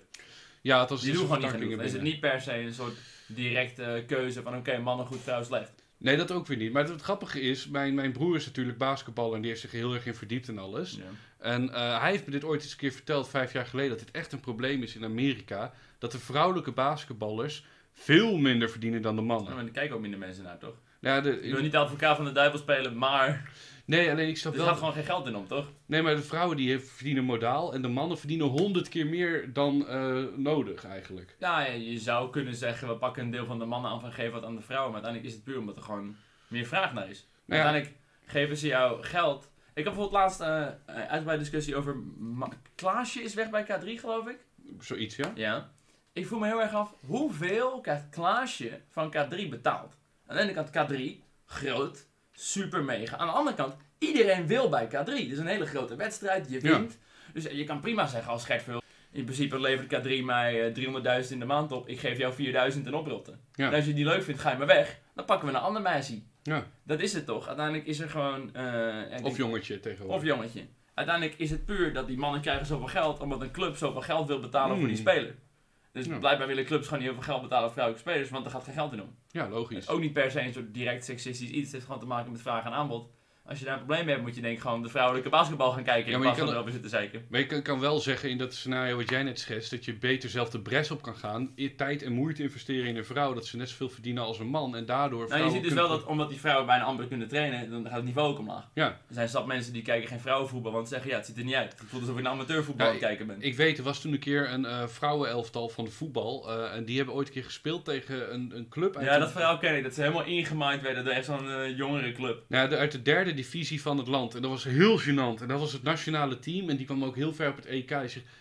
Ja, het was Die doen gewoon niet genoeg. Dan is het niet per se een soort directe keuze van oké, mannen goed, vrouw slecht. Nee, dat ook weer niet. Maar het, grappige is, mijn, mijn broer is natuurlijk basketballer en die heeft zich heel erg in verdiept en alles. Ja. En eh, hij heeft me dit ooit eens een keer verteld, vijf jaar geleden, dat dit echt een probleem is in Amerika. Dat de vrouwelijke basketballers veel minder verdienen dan de Ja, mannen. maar er kijken ook minder mensen naar, toch? Ja, de, Ik wil niet de advocaat van de duivel spelen, maar nee, alleen ik snap er wel... gaat gewoon geen geld in om, toch? Nee, maar de vrouwen die verdienen modaal en de mannen verdienen honderd keer meer dan eh, nodig eigenlijk. Ja, je zou kunnen zeggen, we pakken een deel van de mannen af en geven wat aan de vrouwen. Maar uiteindelijk is het puur omdat er gewoon meer vraag naar is. Nou ja. Uiteindelijk geven ze jou geld. Ik heb bijvoorbeeld laatst eh uitgebreide discussie over... Ma- Klaasje is weg bij K3, geloof ik. Zoiets, ja? Ja. Ik voel me heel erg af, hoeveel krijgt Klaasje van K3 betaald? Aan de ene kant K3, groot, super mega. Aan de andere kant, iedereen wil bij K3. Het is een hele grote wedstrijd, je Ja. wint. Dus je kan prima zeggen als Gert veel. In principe levert K3 mij eh, 300.000 in de maand op. Ik geef jou 4.000 in oprotten. Ja. En als je die leuk vindt, ga je maar weg. Dan pakken we een ander meisje. Ja. Dat is het toch? Uiteindelijk is er gewoon... eh, Of denk- jongetje tegenwoordig. of jongetje. Uiteindelijk is het puur dat die mannen krijgen zoveel geld omdat een club zoveel geld wil betalen voor die Mm. speler. Dus Ja. blijkbaar willen clubs gewoon niet heel veel geld betalen voor vrouwelijke spelers, want er gaat geen geld in om. Ja, logisch. is ook niet per se een soort direct seksistisch iets, het heeft gewoon te maken met vraag en aanbod. Als je daar een probleem mee hebt, moet je denk ik gewoon de vrouwelijke basketbal gaan kijken Ja, maar je kan- erover zitten zeiken. Maar je kan, wel zeggen in dat scenario wat jij net schetst, dat je beter zelf de bres op kan gaan, tijd en moeite investeren in een vrouw, dat ze net zoveel verdienen als een man en daardoor Nou, je ziet dus wel dat omdat die vrouwen bijna amper kunnen trainen, dan gaat het niveau ook omlaag. Ja. Er zijn stap mensen die kijken geen vrouwenvoetbal, want ze zeggen ja, het ziet er niet uit. Het voelt alsof ik een amateurvoetbal Ja, aan het kijken ben. Ik weet, er was toen een keer een eh vrouwenelftal van de voetbal eh, en die hebben ooit een keer gespeeld tegen een, een club uit, ja, dat verhaal ken ik, dat ze helemaal ingemaaid werden door echt zo'n eh, jongere club. nou, de- uit de derde divisie van het land. En dat was heel gênant. En dat was het nationale team en die kwam ook heel ver op het EK.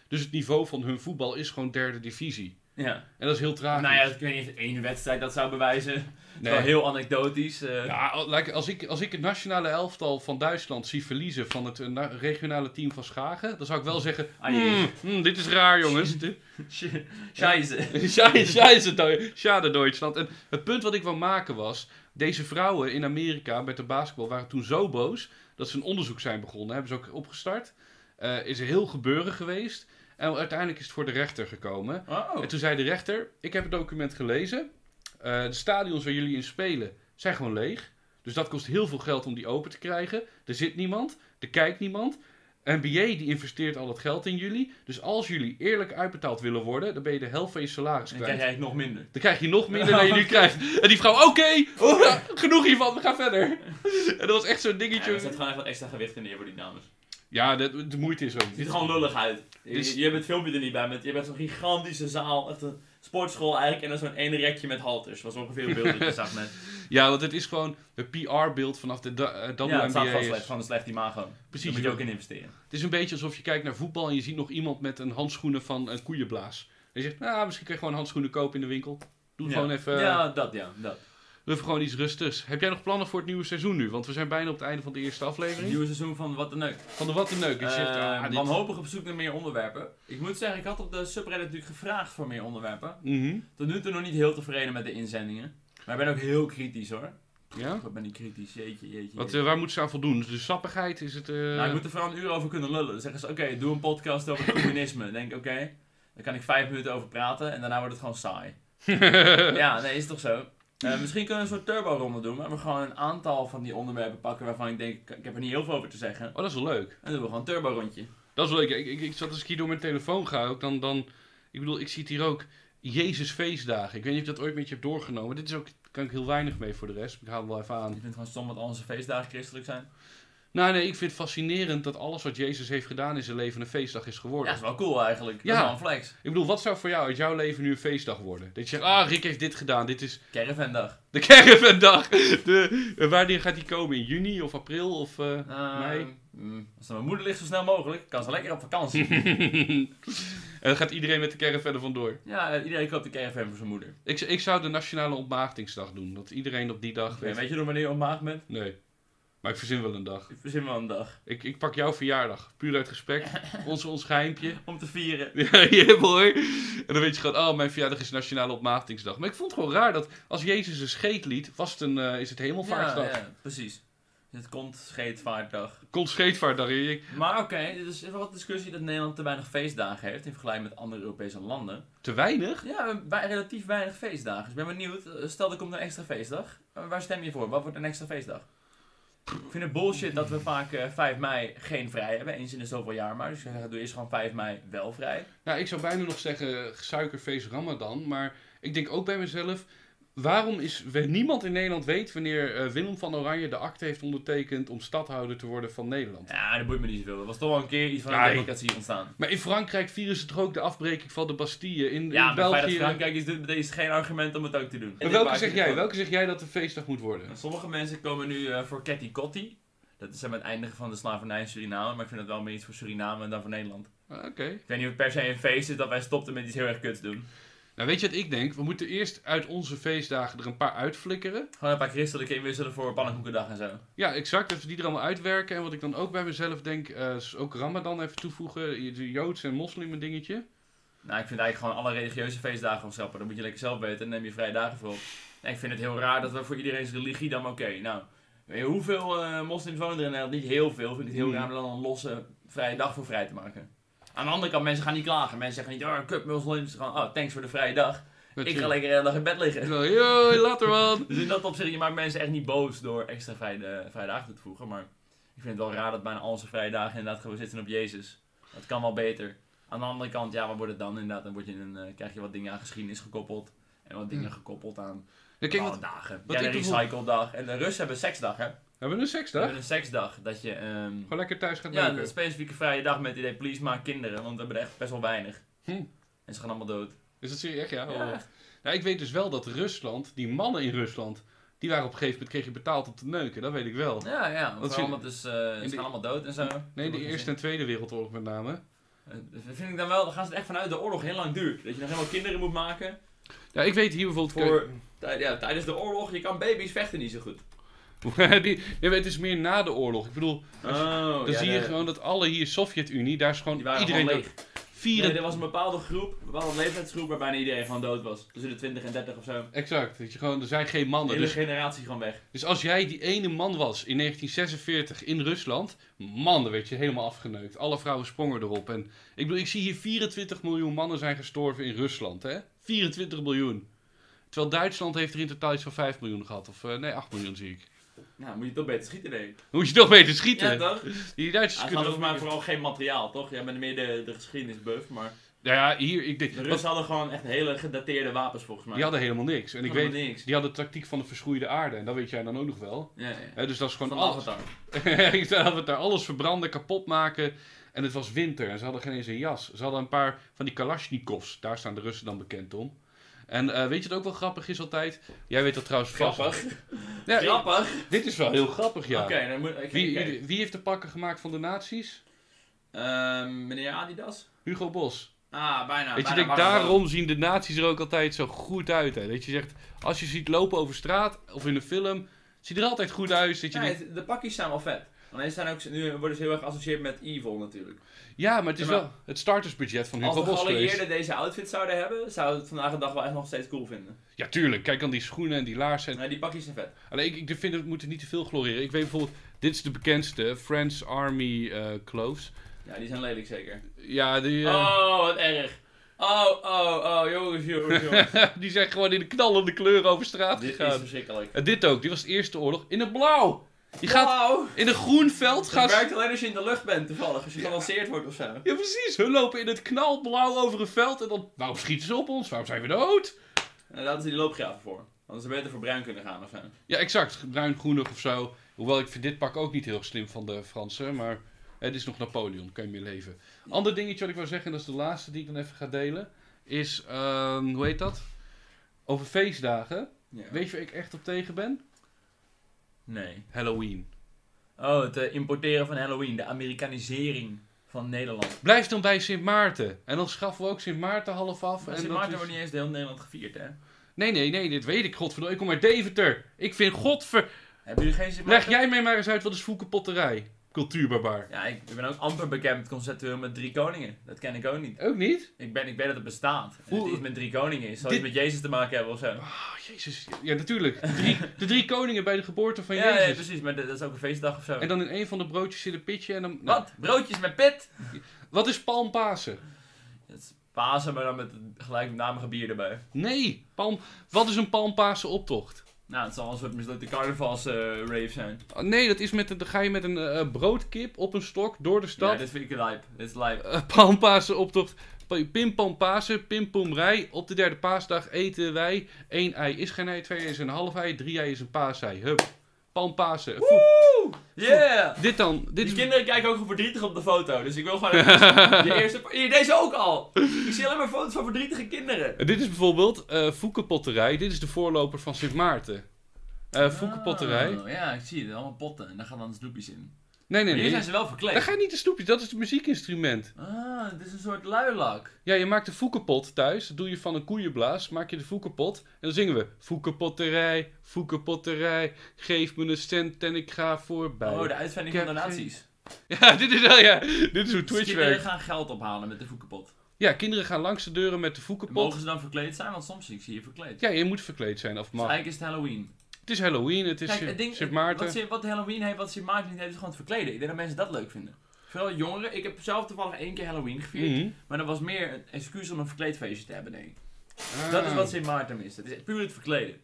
Dus het niveau van hun voetbal is gewoon derde divisie. Ja. En dat is heel tragisch. Nou ja, ik weet niet of één wedstrijd dat zou bewijzen. Nee. Wel heel anekdotisch. eh. Ja, als, ik, als ik het nationale elftal van Duitsland zie verliezen van het eh, na- regionale team van Schagen, dan zou ik wel zeggen: Ah. "Hmm, hmm, Dit is raar, jongens. Scheiße, Deu- Schade Duitsland. En het punt wat ik wil maken was: deze vrouwen in Amerika met de basketbal waren toen zo boos dat ze een onderzoek zijn begonnen. Hebben ze ook opgestart. Eh, is er heel gebeuren geweest. En uiteindelijk is het voor de rechter gekomen. Oh. En toen zei de rechter: Ik heb het document gelezen. Eh, de stadions waar jullie in spelen zijn gewoon leeg. Dus dat kost heel veel geld om die open te krijgen. Er zit niemand, er kijkt niemand. NBA die investeert al het geld in jullie. Dus als jullie eerlijk uitbetaald willen worden, dan ben je de helft van je salaris Dan krijg kwijt. je nog minder. Dan krijg je nog minder dan je nu krijgt. En die vrouw, oké, oh, ja, genoeg hiervan, we gaan verder. En dat was echt zo'n Ja, dingetje. er zet gewoon echt wat extra gewicht in neer voor die dames. Ja, de, de moeite is ook. Het ziet er gewoon lullig uit. Je, is- je hebt het filmpje er niet bij, met, je hebt zo'n gigantische zaal, echt een sportschool eigenlijk, en dan zo'n ene rekje met halters. was ongeveer een beeld dat je zag net. Ja, want het is gewoon het PR-beeld vanaf de da- eh, ja, het staat WNBA. gewoon slecht, van een slecht imago. Precies, Daar moet je ook in investeren. Het is een beetje alsof je kijkt naar voetbal en je ziet nog iemand met een handschoenen van een koeienblaas. En je zegt, nou, misschien kan je gewoon handschoenen kopen in de winkel. Doe Ja. gewoon even, Ja, dat ja, dat. doe even gewoon iets rustigs. Heb jij nog plannen voor het nieuwe seizoen nu? Want we zijn bijna op het einde van de eerste Het aflevering. nieuwe seizoen van Wat de Neuk. Van de Wat een Neuk. Je zegt, Eh, ah, dit... wanhopig op zoek naar meer onderwerpen. Ik moet zeggen, ik had op de subreddit natuurlijk gevraagd voor meer onderwerpen. Mhm. Tot nu toe nog niet heel tevreden met de inzendingen. Maar ik ben ook heel kritisch hoor. Ja? Wat ben ik kritisch, jeetje, jeetje. Wat, jeetje. eh, waar moet ze aan voldoen? De sappigheid is het... eh, Nou, ik moet er vooral een uur over kunnen lullen. Dan zeggen ze, oké, doe een podcast over communisme. Dan denk ik, oké, daar kan ik vijf minuten over praten en daarna wordt het gewoon saai. ja, nee, is toch zo? Eh, misschien kunnen we een soort turbo-ronde doen, waar we gewoon een aantal van die onderwerpen pakken waarvan ik denk, ik heb er niet heel veel over te zeggen. Oh, dat is wel leuk. En dan doen we gewoon een turbo-rondje. Dat is wel leuk. Ik, ik, ik zat als ik hier door mijn telefoon ga ook, dan, dan... Ik bedoel, ik zie het hier ook. Jezus feestdagen. Ik weet niet of je dat ooit met je hebt doorgenomen. Dit is ook... kan ik heel weinig mee voor de rest. Ik haal het wel even aan. Ik vind het gewoon stom dat al onze feestdagen christelijk zijn. Nou nee, ik vind het fascinerend dat alles wat Jezus heeft gedaan in zijn leven een feestdag is Ja, geworden. dat is wel cool eigenlijk. Dat Ja. is wel een flex. Ik bedoel, wat zou voor jou uit jouw leven nu een feestdag worden? Dat je zegt, ah, Rick heeft dit gedaan. Dit is Caravandag. de caravandag. De, eh, wanneer gaat die komen? In juni of april of Uh, mei? mm, als mijn moeder ligt zo snel mogelijk, kan ze lekker op vakantie. en dan gaat iedereen met de caravan er vandoor. ja, iedereen koopt een caravan voor zijn moeder. Ik, ik zou de nationale ontmaagdingsdag doen. Dat iedereen op die dag... Weet- weet je nog wanneer je ontmaagd bent? Nee. Maar ik verzin wel een dag. Ik verzin wel een dag. Ik, ik pak jouw verjaardag. Puur uit respect. ons, ons geheimpje. Om te vieren. Ja, yeah, boy. En dan weet je gewoon, oh, mijn verjaardag is Nationale Opmaatingsdag. Maar ik vond het gewoon raar dat als Jezus een scheet liet, was het een, eh, is het hemelvaartsdag. Ja, ja, precies. Het komt scheetvaartdag. Komt scheetvaartdag. Maar oké, er is wel wat discussie dat Nederland te weinig feestdagen heeft in vergelijking met andere Europese landen. Te weinig? Ja, relatief weinig feestdagen. Dus ik ben benieuwd, eh, stel er komt een extra feestdag. Eh, Waar stem je voor? Wat wordt een extra feestdag? Ik vind het bullshit dat we vaak eh, 5 mei geen vrij hebben, eens in de zoveel jaar maar. Dus ik zeg, doe eerst gewoon 5 mei wel vrij. Nou, ik zou bijna nog zeggen suikerfeest Ramadan. Maar ik denk ook bij mezelf... Waarom is niemand in Nederland weet wanneer eh, Willem van Oranje de akte heeft ondertekend om stadhouder te worden van Nederland? Ja, dat boeit me niet zoveel. Er was toch wel een keer iets van Ja, een ik- democratie ontstaan. Maar in Frankrijk vieren ze toch ook de afbreking van de Bastille? In, Ja, in dat België. Frankrijk is, dit is geen argument om het ook te doen. Welke zeg jij? Welke zeg jij dat de feestdag moet worden? Sommige mensen komen nu eh, voor Ketty Kotti. Dat is het eindigen van de slavernij in Suriname. Maar ik vind het wel meer iets voor Suriname dan voor Nederland. Ah, Oké. Ik weet niet of het per se een feest is dat wij stopten met iets heel erg kuts doen. Nou, weet je wat ik denk? We moeten eerst uit onze feestdagen er een paar uitflikkeren. Gewoon een paar christelijke inwisselen voor pannenkoekendag en zo. Ja, exact. Dat we die er allemaal uitwerken. En wat ik dan ook bij mezelf denk, eh, is ook Ramadan even toevoegen. De Joods en moslim een dingetje. Nou, ik vind eigenlijk gewoon alle religieuze feestdagen opschrappen. Dan moet je lekker zelf weten en neem je vrije dagen voor op. En ik vind het heel raar dat we voor iedereen's religie dan oké. nou, weet je, hoeveel eh, moslims wonen er in Nederland? Niet heel veel. Ik vind het heel Hmm. raar om dan een losse vrije dag voor vrij te maken. Aan de andere kant, mensen gaan niet klagen. Mensen zeggen niet, oh, kut moslims. Gewoon, oh, thanks voor de vrije dag. Dat Ik je- ga lekker de hele dag in bed liggen. Yo, later man. Dus in dat opzicht, je maakt mensen echt niet boos door extra vrije, vrije dagen toe te voegen. Maar ik vind het wel raar dat bijna al onze vrije dagen inderdaad gewoon zitten op Jezus. Dat kan wel beter. Aan de andere kant, ja, wat wordt het dan inderdaad? Dan word je een, eh, krijg je wat dingen aan geschiedenis gekoppeld. En wat dingen Hmm. gekoppeld aan Ja, kijk, bepaalde wat, dagen. wat ja, de bijvoorbeeld- recycledag. En de Russen hebben seksdag, hè? Hebben we een We seksdag? hebben een seksdag. Dat je... ehm, Gewoon lekker thuis gaat ja, een specifieke vrije dag met het idee, please maak kinderen. Want we hebben er echt best wel weinig. Hm. En ze gaan allemaal dood. Is dat serieus? Echt, ja? Ja. Oh. Nou, ik weet dus wel dat Rusland, die mannen in Rusland, die waren op een gegeven moment, kreeg je betaald om te neuken. Dat weet ik wel. Ja, ja. Want dus, eh, ze de- gaan allemaal dood en zo. Nee, de Eerste en Tweede Wereldoorlog met name. Dat vind ik dan wel, dan gaan ze echt vanuit de oorlog heel lang duurt. Dat je nog helemaal kinderen moet maken. Ja, ik weet hier bijvoorbeeld... Voor, ja, tijdens de oorlog, je kan baby's vechten niet zo goed. die, ja, het is meer na de oorlog. Ik bedoel, Oh, dan zie je gewoon dat alle hier Sovjet-Unie, daar is gewoon iedereen gewoon leeg. Vieren... Nee, er was een bepaalde groep, een bepaalde leeftijdsgroep waar bijna iedereen gewoon dood was. Tussen de 20 en 30 of zo. Exact, weet je, gewoon, er zijn geen De mannen. hele Dus, generatie gewoon weg. dus als jij die ene man was in 1946 in Rusland, man, dan werd je helemaal afgeneukt. Alle vrouwen sprongen erop. En ik bedoel, ik zie hier 24 miljoen mannen zijn gestorven in Rusland, hè? 24 miljoen. Terwijl Duitsland heeft er in totaal iets van 5 miljoen gehad. Of eh, nee, 8 miljoen zie ik. Nou, moet je toch beter schieten, nee. Moet je toch beter schieten. Ja, toch? Die Duitsers Ja, kunnen maar vooral geen materiaal, toch? Jij bent meer de, de geschiedenisbuff, maar... Nou ja, hier, ik denk, De wat- Russen hadden gewoon echt hele gedateerde wapens, volgens mij. die hadden helemaal niks. En ik weet, niks. die hadden de tactiek van de verschroeide aarde. En dat weet jij dan ook nog wel. Ja, ja. Hè, dus dat is gewoon Van alles. Avatar. daar alles verbranden, kapot maken. En het was winter en ze hadden geen eens een jas. Ze hadden een paar van die Kalashnikovs. Daar staan de Russen dan bekend om. En eh, weet je wat ook wel grappig is altijd? Jij weet dat trouwens vast. Grappig. Ja, Grappig. Dit is wel heel grappig, ja. Oké, dan moet ik. Wie, wie, heeft de pakken gemaakt van de nazi's? Ehm, meneer Adidas? Hugo Bos. Ah, bijna. Weet je, bijna denk, daarom zien de nazi's er ook altijd zo goed uit. Hè? Dat je zegt, als je ziet lopen over straat of in een film, ziet er altijd goed uit. Dat je Ja, denkt, de pakjes zijn wel vet. Alleen zijn ook, nu worden ze heel erg geassocieerd met evil natuurlijk. Ja, maar het is maar- wel het startersbudget van Hugo Als de Bos geweest. geallieerden deze outfit zouden hebben, zou het vandaag de dag wel echt nog steeds cool vinden. Ja, tuurlijk. Kijk aan die schoenen en die laarzen. En... Nee, die pakjes zijn vet. Alleen, ik, ik vind het we moeten niet te veel gloreren. Ik weet bijvoorbeeld, dit is de bekendste, French Army eh clothes. Ja, die zijn lelijk zeker. Ja, die, eh, Oh, wat erg. Oh, oh, oh, jongens, jongens, jongens. die zijn gewoon in de knallende kleuren over straat Dit is gegaan. verschrikkelijk. En dit ook, die was de eerste oorlog in het blauw. Je gaat in een groen veld. Het Gaat... werkt alleen als je in de lucht bent, toevallig. Als je gelanceerd wordt of zo. Ja, precies. Hun lopen in het knalblauw over een veld. En dan, waarom schieten ze op ons? Waarom zijn we dood? En daar hadden ze die loopgraven voor. Hadden ze beter voor bruin kunnen gaan of zo. Ja, exact. Bruin-groenig of zo. Hoewel ik vind dit pak ook niet heel slim van de Fransen. Maar het is nog Napoleon. Kan je mee leven. Ander dingetje wat ik wil zeggen, en dat is de laatste die ik dan even ga delen. Is, ehm, hoe heet dat? Over feestdagen. Ja. Weet je waar ik echt op tegen ben? Nee. Halloween. Oh, het eh, importeren van Halloween. De Amerikanisering van Nederland. Blijf dan bij Sint Maarten. En dan schaffen we ook Sint Maarten half af. Maar en Sint Maarten is- wordt niet eens de hele Nederland gevierd, hè? Nee, nee, nee, dit weet ik. Godverdomme, ik kom uit Deventer. Ik vind, godver... Hebben jullie geen Sint Leg Maarten? jij mij maar eens uit, wat is voelkepotterij? Cultuurbarbaar. Ja, ik, ik ben ook amper bekend conceptueel met drie koningen. Dat ken ik ook niet. Ook niet? Ik, ben, ik weet dat het bestaat. En Hoe- het iets met drie koningen is. Zal Dit- iets met Jezus te maken hebben of zo? Oh, jezus. Ja, natuurlijk. De drie, de drie koningen bij de geboorte van ja, Jezus. ja, precies. Maar dat is ook een feestdag of zo. En dan in een van de broodjes zit een pitje en dan... nou, Wat? Broodjes met pit? wat is palmpasen? Het is Pasen, maar dan met gelijknamige bier erbij. Nee, palm... Wat is een palmpasen optocht? Nou, het zal een soort mislukte carnavals-rave zijn. Oh, nee, dat is met een, dan ga je met een eh, broodkip op een stok door de Ja, stad. dit vind ik lijp. Dit is lijp. Eh, palmpasen optocht. Pim pam Pasen, pim pom rij. Op de derde paasdag eten wij. één ei is geen ei, twee ei is een half ei, drie ei is een paasei. Hup. Palmpasen. Foe- Yeah! Dit dan. Dit Die is... kinderen kijken ook verdrietig op de foto. Dus ik wil gewoon even de eerste... Hier, deze ook al! Ik zie alleen maar foto's van verdrietige kinderen. Dit is bijvoorbeeld Foekenpotterij. Dit is de voorloper van Sint Maarten. Foekenpotterij. Oh, ja, ik zie het. Allemaal potten. En daar gaan dan snoepjes in. Nee, nee, Maar hier nee. zijn ze wel verkleed. ga je niet de snoepjes, dat is het muziekinstrument. Ah, dit is een soort luilak. Ja, je maakt de foekenpot thuis. Dat doe je van een koeienblaas. Maak je de foekenpot. En dan zingen we. Foekenpotterij, foekenpotterij. Geef me een cent en ik ga voorbij. Oh, de uitvinding van donaties. Ja, dit is wel, ja. Dit is hoe Dus Twitch kinderen werkt. gaan geld ophalen met de voekenpot. Ja, kinderen gaan langs de deuren met de foekenpot. Mogen ze dan verkleed zijn? Want soms zie ik ze hier verkleed. Ja, je moet verkleed zijn. Of Dus mag. eigenlijk is het Halloween. Het is Halloween, het is Kijk, Sint- het ding, Sint Maarten. Wat, wat Halloween heeft, wat Sint Maarten niet heeft, is gewoon het verkleden. Ik denk dat mensen dat leuk vinden. Vooral jongeren. Ik heb zelf toevallig één keer Halloween gevierd. Mhm. Maar dat was meer een excuus om een verkleedfeestje te hebben, denk ik. Ah. Dat is wat Sint Maarten mist. Het is puur het verkleden.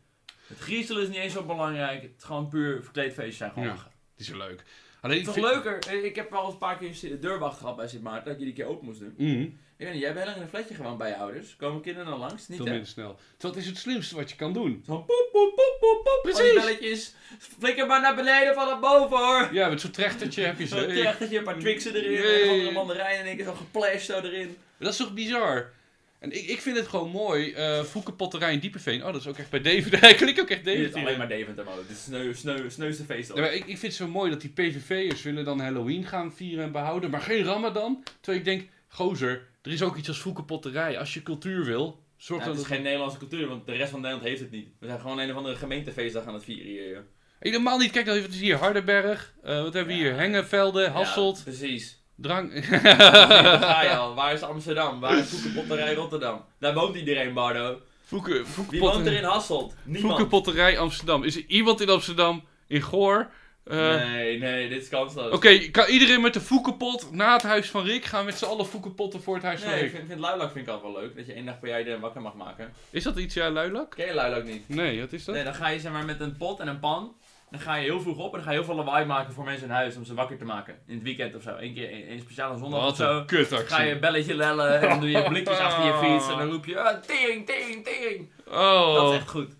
Het griezelen is niet eens zo belangrijk. Het is gewoon puur verkleedfeestjes zijn gewoon Ja. lachen. Het is zo leuk. Alleen, Het is ik toch leuker? Eh, Ik heb wel eens een paar keer de deurwacht gehad bij Sint Maarten. Dat je die keer open moest doen. Mhm. Ik weet niet, jij lang in een flatje gewoond bij je ouders. Komen kinderen dan langs? Niet Veel hè? minder snel. Het is het slimste wat je kan doen. Zo'n poep, poep, poep, poep, poep. Precies. Al belletjes. Flikker maar naar beneden van naar boven hoor. Ja, met zo'n trechtertje heb je ze. Zo'n trechtertje, een paar Twixen erin. Jee. En een mandarijn en één keer zo'n geplashed zo erin. Dat is toch bizar? En ik, ik vind het gewoon mooi. eh Foekenpotterij in Diepeveen. Oh, dat is ook echt bij Deventer. Ik klik ook echt Dit is Deventer. alleen maar Deventer mode. Dit is sneu, sneu, sneuste feest. Ja, ik, ik vind het zo mooi dat die PVV'ers willen dan Halloween gaan vieren en behouden, maar geen Ramadan. Terwijl ik denk, gozer, er is ook iets als Foekenpotterij. Als je cultuur wil, zorg Ja, dan het is dat... geen Nederlandse cultuur, want de rest van Nederland heeft het niet. We zijn gewoon een of andere gemeentefeestdag aan het vieren hier. joh. Helemaal niet, kijk dan het is hier Hardenberg. eh, wat hebben we Ja. hier? Hengevelde, Hasselt, Ja, precies. Drang... Daar ga je al. Waar is Amsterdam? Waar is Koekenpotterij Rotterdam? Daar woont iedereen, Bardo. Foeken, Wie woont er in Hasselt? Niemand. Foekenpotterij Amsterdam. Is er iemand in Amsterdam, in Goor? Eh, nee, nee, dit is kansloos. Oké, kan iedereen met de Foekenpot na het huis van Rick gaan met z'n allen Foekenpotten voor het huis van Nee, ik Rick? vind, vind Luilak vind ik altijd wel leuk. Dat je één dag per jaar iedereen wakker mag maken. Is dat iets, ja, Luilak? Ken je Luilak niet? Nee, wat is dat? Nee, dan ga je zeg maar met een pot en een pan. Dan ga je heel vroeg op en dan ga je heel veel lawaai maken voor mensen in huis om ze wakker te maken. In het weekend of zo. Eén keer, een, een speciale zondag of Wat zo. een kutactie. Ga je een belletje lellen en dan doe je blikjes achter je fiets en dan roep je ah, tering, tering, tering. Oh. Dat is echt goed.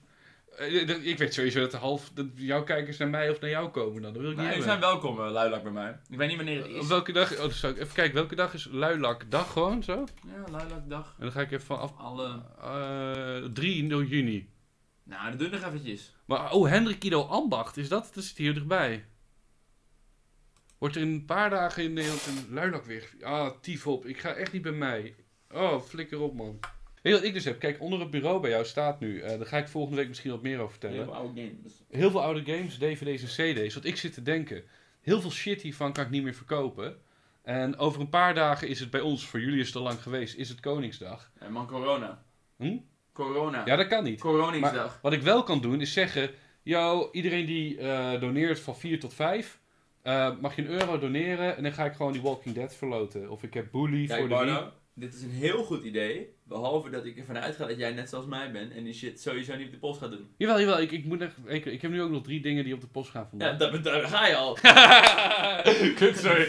Eh, dat- Ik weet sowieso dat de half dat jouw kijkers naar mij of naar jou komen dan. Dat wil ik Nou, niet jullie zijn welkom, uh, Luilak bij mij. Ik weet niet wanneer het Op is. welke dag? Oh, ik even kijken. Welke dag is Luilak dag gewoon zo? En Ja, Luilakdag. dan ga ik even vanaf Alle... eh 3 juni. Nou, dat doe ik nog eventjes. Maar oh, Hendrik Ido Ambacht is dat? Dat zit hier dichtbij. Wordt er in een paar dagen in Nederland een Luilak weer. Ah, tief op. Ik ga echt niet bij mij. Oh, flikker op man. Weet je wat ik dus heb? Kijk, onder het bureau bij jou staat nu. eh daar ga ik volgende week misschien wat meer over vertellen. Heel veel oude games. heel veel oude games, dvd's en cd's. Wat ik zit te denken, heel veel shit hiervan kan ik niet meer verkopen. En over een paar dagen is het bij ons, voor jullie is het al lang geweest, is het Koningsdag. En man, corona. Hm? Corona. Ja, dat kan niet. Coroningsdag. Maar wat ik wel kan doen, is zeggen, yo, iedereen die eh, doneert van 4 tot 5, eh, mag je een euro doneren en dan ga ik gewoon die Walking Dead verloten. Of ik heb Bully Kijk, voor de Bardo, Wii. dit is een heel goed idee. Behalve dat ik ervan uitga dat jij net zoals mij bent en die shit sowieso niet op de post gaat doen. Jawel, jawel, ik, ik, moet echt, ik, ik heb nu ook nog drie dingen die op de post gaan Ja, vandaag. daar, daar ga je al. Kut, sorry.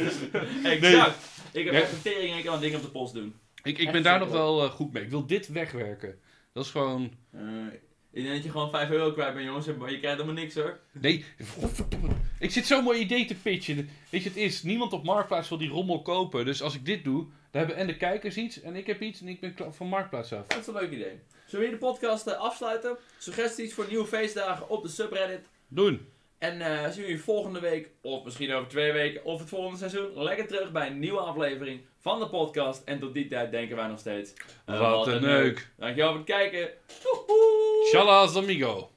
exact. Ik heb Ja. echt een tering ik kan dingen op de post doen. Ik, ik Echt ben daar nog wel eh, goed mee. Ik wil dit wegwerken. Dat is gewoon... Eh, ik denk dat je gewoon 5 euro kwijt bent, jongens. Maar je krijgt helemaal niks hoor. Nee, godverdomme. Ik zit zo'n mooi idee te pitchen. Weet je, het is, niemand op Marktplaats wil die rommel kopen. Dus als ik dit doe, dan hebben en de kijkers iets en ik heb iets en ik ben van Marktplaats af. Dat is een leuk idee. Zullen we hier de podcast eh, afsluiten? Suggesties voor nieuwe feestdagen op de subreddit. Doen. En eh zien we jullie volgende week, of misschien over twee weken, of het volgende seizoen, lekker terug bij een nieuwe aflevering van de podcast. En tot die tijd denken wij nog steeds. Wat een neuk. Dankjewel voor het kijken. Doei! Shallas amigo.